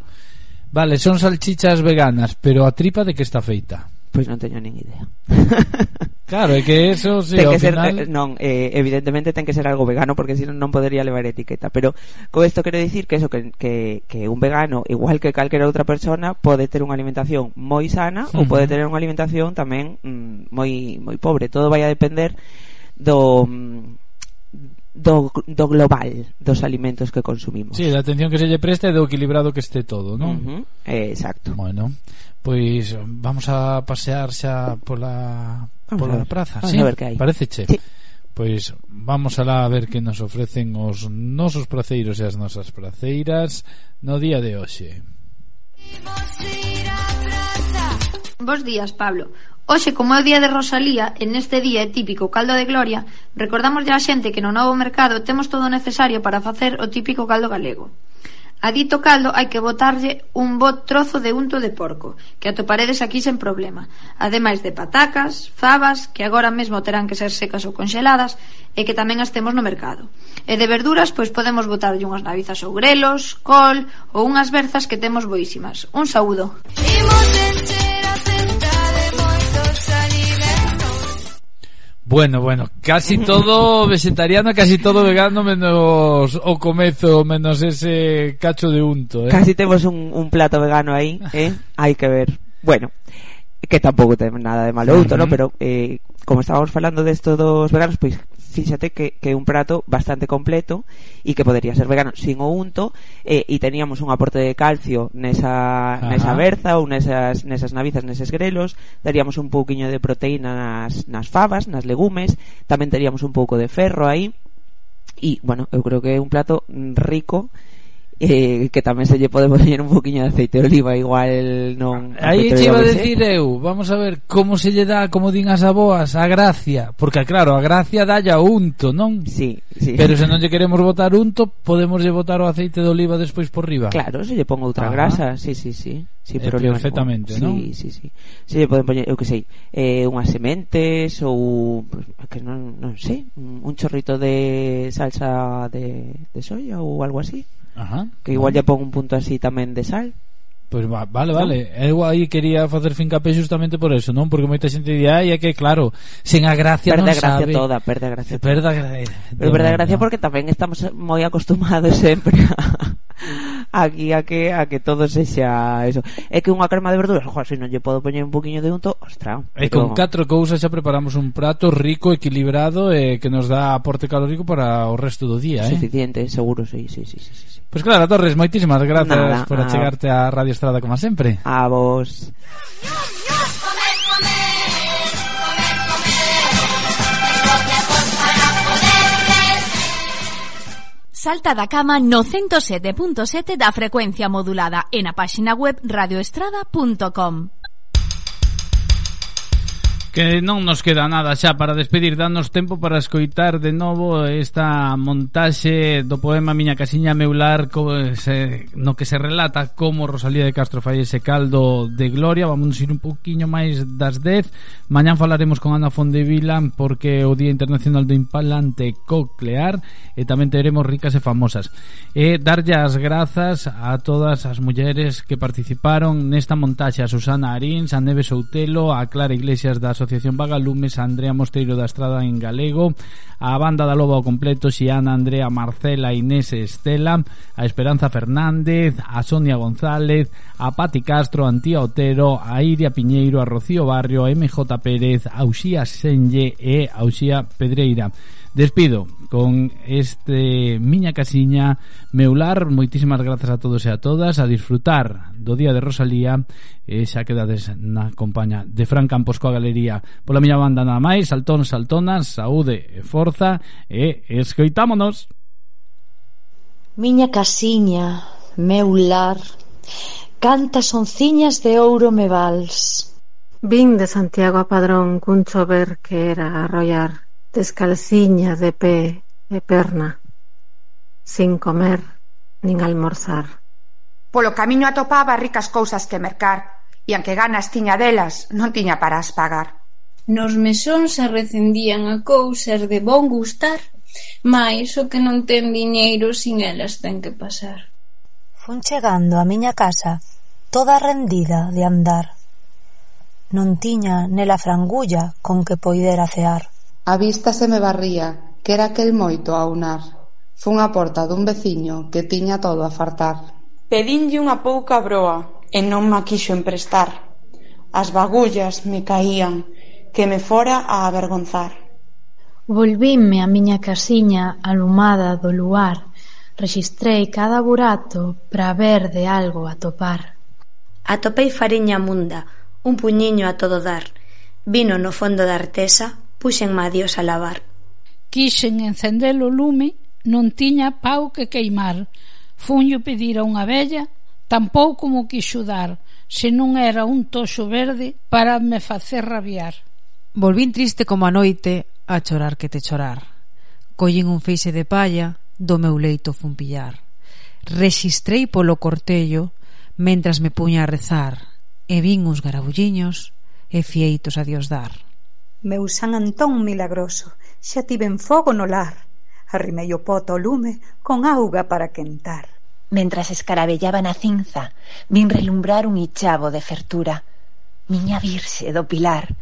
Vale, son salchichas veganas, pero a tripa de que está feita?
Pois non teño nin idea.
claro, é que eso sí,
ten que ser,
final...
Eh, non, eh, evidentemente ten que ser algo vegano porque senón non podería levar etiqueta, pero co isto quero dicir que eso que, que, que un vegano, igual que calquera outra persona, pode ter unha alimentación moi sana uh
-huh.
ou pode ter unha alimentación tamén mm, moi moi pobre, todo vai a depender do mm, do, do global dos alimentos que consumimos.
Sí, da atención que se lle preste e do equilibrado que este todo, non?
Uh -huh. eh, exacto.
Bueno, pois vamos a pasear xa pola
vamos
pola praza,
vamos
sí.
A ver que hai.
Parece che.
Sí.
Pois vamos alá a ver que nos ofrecen os nosos praceiros e as nosas praceiras no día de hoxe.
Bos días, Pablo. Hoxe, como é o día de Rosalía, en este día é típico caldo de gloria, recordamos a xente que no novo mercado temos todo o necesario para facer o típico caldo galego. A dito caldo hai que botarlle un bo trozo de unto de porco, que atoparedes aquí sen problema, ademais de patacas, fabas, que agora mesmo terán que ser secas ou conxeladas, e que tamén as temos no mercado. E de verduras, pois podemos botarlle unhas navizas ou grelos, col ou unhas berzas que temos boísimas. Un saúdo. Imos a.
Bueno, bueno, casi todo vegetariano, casi todo vegano menos o comezo, menos ese cacho de unto, eh.
Casi temos un, un plato vegano aí, eh? Hai que ver. Bueno, que tampouco ten nada de malo outro,
Ujú.
¿no? Pero eh, como estábamos falando desto dos veganos, pois fíxate que, que é un prato bastante completo e que podería ser vegano sin o unto eh, e teníamos un aporte de calcio nesa,
Ajá.
nesa berza ou nesas, nesas navizas, neses grelos daríamos un pouquiño de proteína nas, nas favas, nas legumes tamén teríamos un pouco de ferro aí e, bueno, eu creo que é un plato rico eh, que tamén se lle pode poñer un poquinho de aceite de oliva igual non
aí
che
iba a decir eu vamos a ver como se lle dá como din as aboas a gracia porque claro a gracia dalla unto non
sí, sí.
pero se non lle queremos botar unto podemos lle botar o aceite de oliva despois por riba
claro se lle pongo outra
Ajá.
grasa sí, sí, sí Sí, pero eh,
perfectamente, non?
Sí, sí, sí. Se lle poden poñer, eu que sei, eh, unhas sementes ou que non, non sei, un chorrito de salsa de, de soya ou algo así.
Ajá,
que igual vale. lle pon un punto así tamén de sal
Pois va, vale, vale. Eu aí quería facer fincapé justamente por eso, non? Porque moita xente di, ai, é que claro, sen a gracia
perde
non
gracia
sabe.
Toda, perde a gracia
perde toda, perde a gracia.
Pero eh, perde a gracia no. porque tamén estamos moi acostumados sempre a, aquí a que a que todo sexa eso. É que unha crema de verduras, jo, se non lle podo poñer un poquinho de unto, ostra.
E con como... catro cousas xa preparamos un prato rico, equilibrado e eh, que nos dá aporte calórico para o resto do día, Suficiente, eh?
Suficiente, seguro, sí, sí, sí, sí, sí.
Pois claro, Torres, moitísimas grazas
Nada,
por achegarte a Radio Estrada como sempre.
A vos.
Salta da cama no 107.7 da frecuencia modulada e na páxina web radioestrada.com.
Que non nos queda nada xa para despedir. Danos tempo para escoitar de novo esta montaxe do poema Miña casiña meular co, se, No que se relata como Rosalía de Castro fai ese caldo de gloria. Vamos ir un poquinho máis das 10 Mañán falaremos con Ana Fondevila Porque o Día Internacional do Implante Coclear E tamén teremos ricas e famosas. E darlle as grazas a todas as mulleres que participaron nesta montaxe A Susana Arins, a Neves Outelo, a Clara Iglesias das Asociación Vagalumes, a Andrea Mosteiro da Estrada en galego, a Banda da Loba ao completo, Xiana, Andrea, Marcela, Inés e Estela, a Esperanza Fernández, a Sonia González, a Pati Castro, a Antía Otero, a Iria Piñeiro, a Rocío Barrio, a MJ Pérez, a Uxía Senlle e a Uxía Pedreira. Despido con este Miña Casiña Meular. Moitísimas grazas a todos e a todas. A disfrutar do Día de Rosalía e xa quedades na compaña de Fran Campos coa galería. Pola miña banda nada máis, saltón, saltonas, saúde e forza e escoitámonos.
Miña casiña, meu lar, cantas onciñas de ouro me vals.
Vin de Santiago a Padrón cun chover que era arrollar descalciña de pé e perna, sin comer nin almorzar.
Polo camiño atopaba ricas cousas que mercar, e anque ganas tiña delas, non tiña para as pagar.
Nos mesóns recendían a cousas de bon gustar, mais o que non ten diñeiro sin elas ten que pasar.
Fun chegando á miña casa, toda rendida de andar. Non tiña nela frangulla con que poidera cear
A vista se me barría, que era aquel moito a unar. Fun á porta dun veciño que tiña todo a fartar.
Pedinlle unha pouca broa e non ma quixo emprestar. As bagullas me caían, que me fora a avergonzar.
Volvínme a miña casiña alumada do luar, rexistrei cada burato para ver de algo atopar.
Atopei fariña munda, un puñiño a todo dar. Vino no fondo da artesa puxen a a lavar.
Quixen encender o lume, non tiña pau que queimar. Funyo pedir a unha vella, tampouco mo quixo dar, se non era un toxo verde para me facer rabiar.
Volvín triste como a noite a chorar que te chorar. Collín un feixe de palla, do meu leito fun pillar. Resistrei polo cortello, mentras me puña a rezar, e vin uns garabulliños e fieitos a Dios dar.
Meu San Antón milagroso, xa tiven fogo no lar. Arrimei o poto ao lume con auga para quentar.
Mentras escarabellaba na cinza, vin relumbrar un ichavo de fertura. Miña virxe do pilar.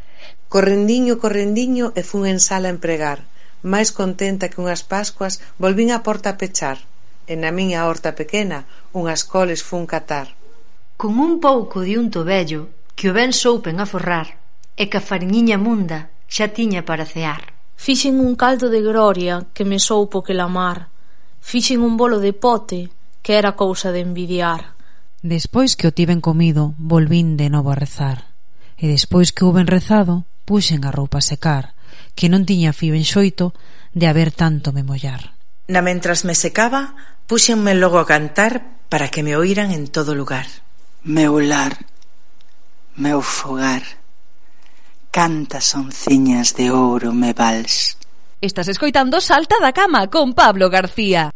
Correndiño, correndiño, e fun en sala empregar. Mais contenta que unhas pascuas, volvín a porta a pechar. E na miña horta pequena, unhas coles fun catar.
Con un pouco de un tobello, que o ben soupen a forrar, e que a fariñiña munda xa tiña para cear.
Fixen un caldo de gloria que me soupo que la mar. Fixen un bolo de pote que era cousa de envidiar.
Despois que o tiven comido, volvín de novo a rezar. E despois que houben rezado, puxen a roupa a secar, que non tiña fío enxoito de haber tanto me mollar.
Na mentras me secaba, puxenme logo a cantar para que me oíran en todo lugar.
Meu lar, meu fogar, Cantas onciñas de ouro me vals.
Estás escoitando Salta da Cama con Pablo García.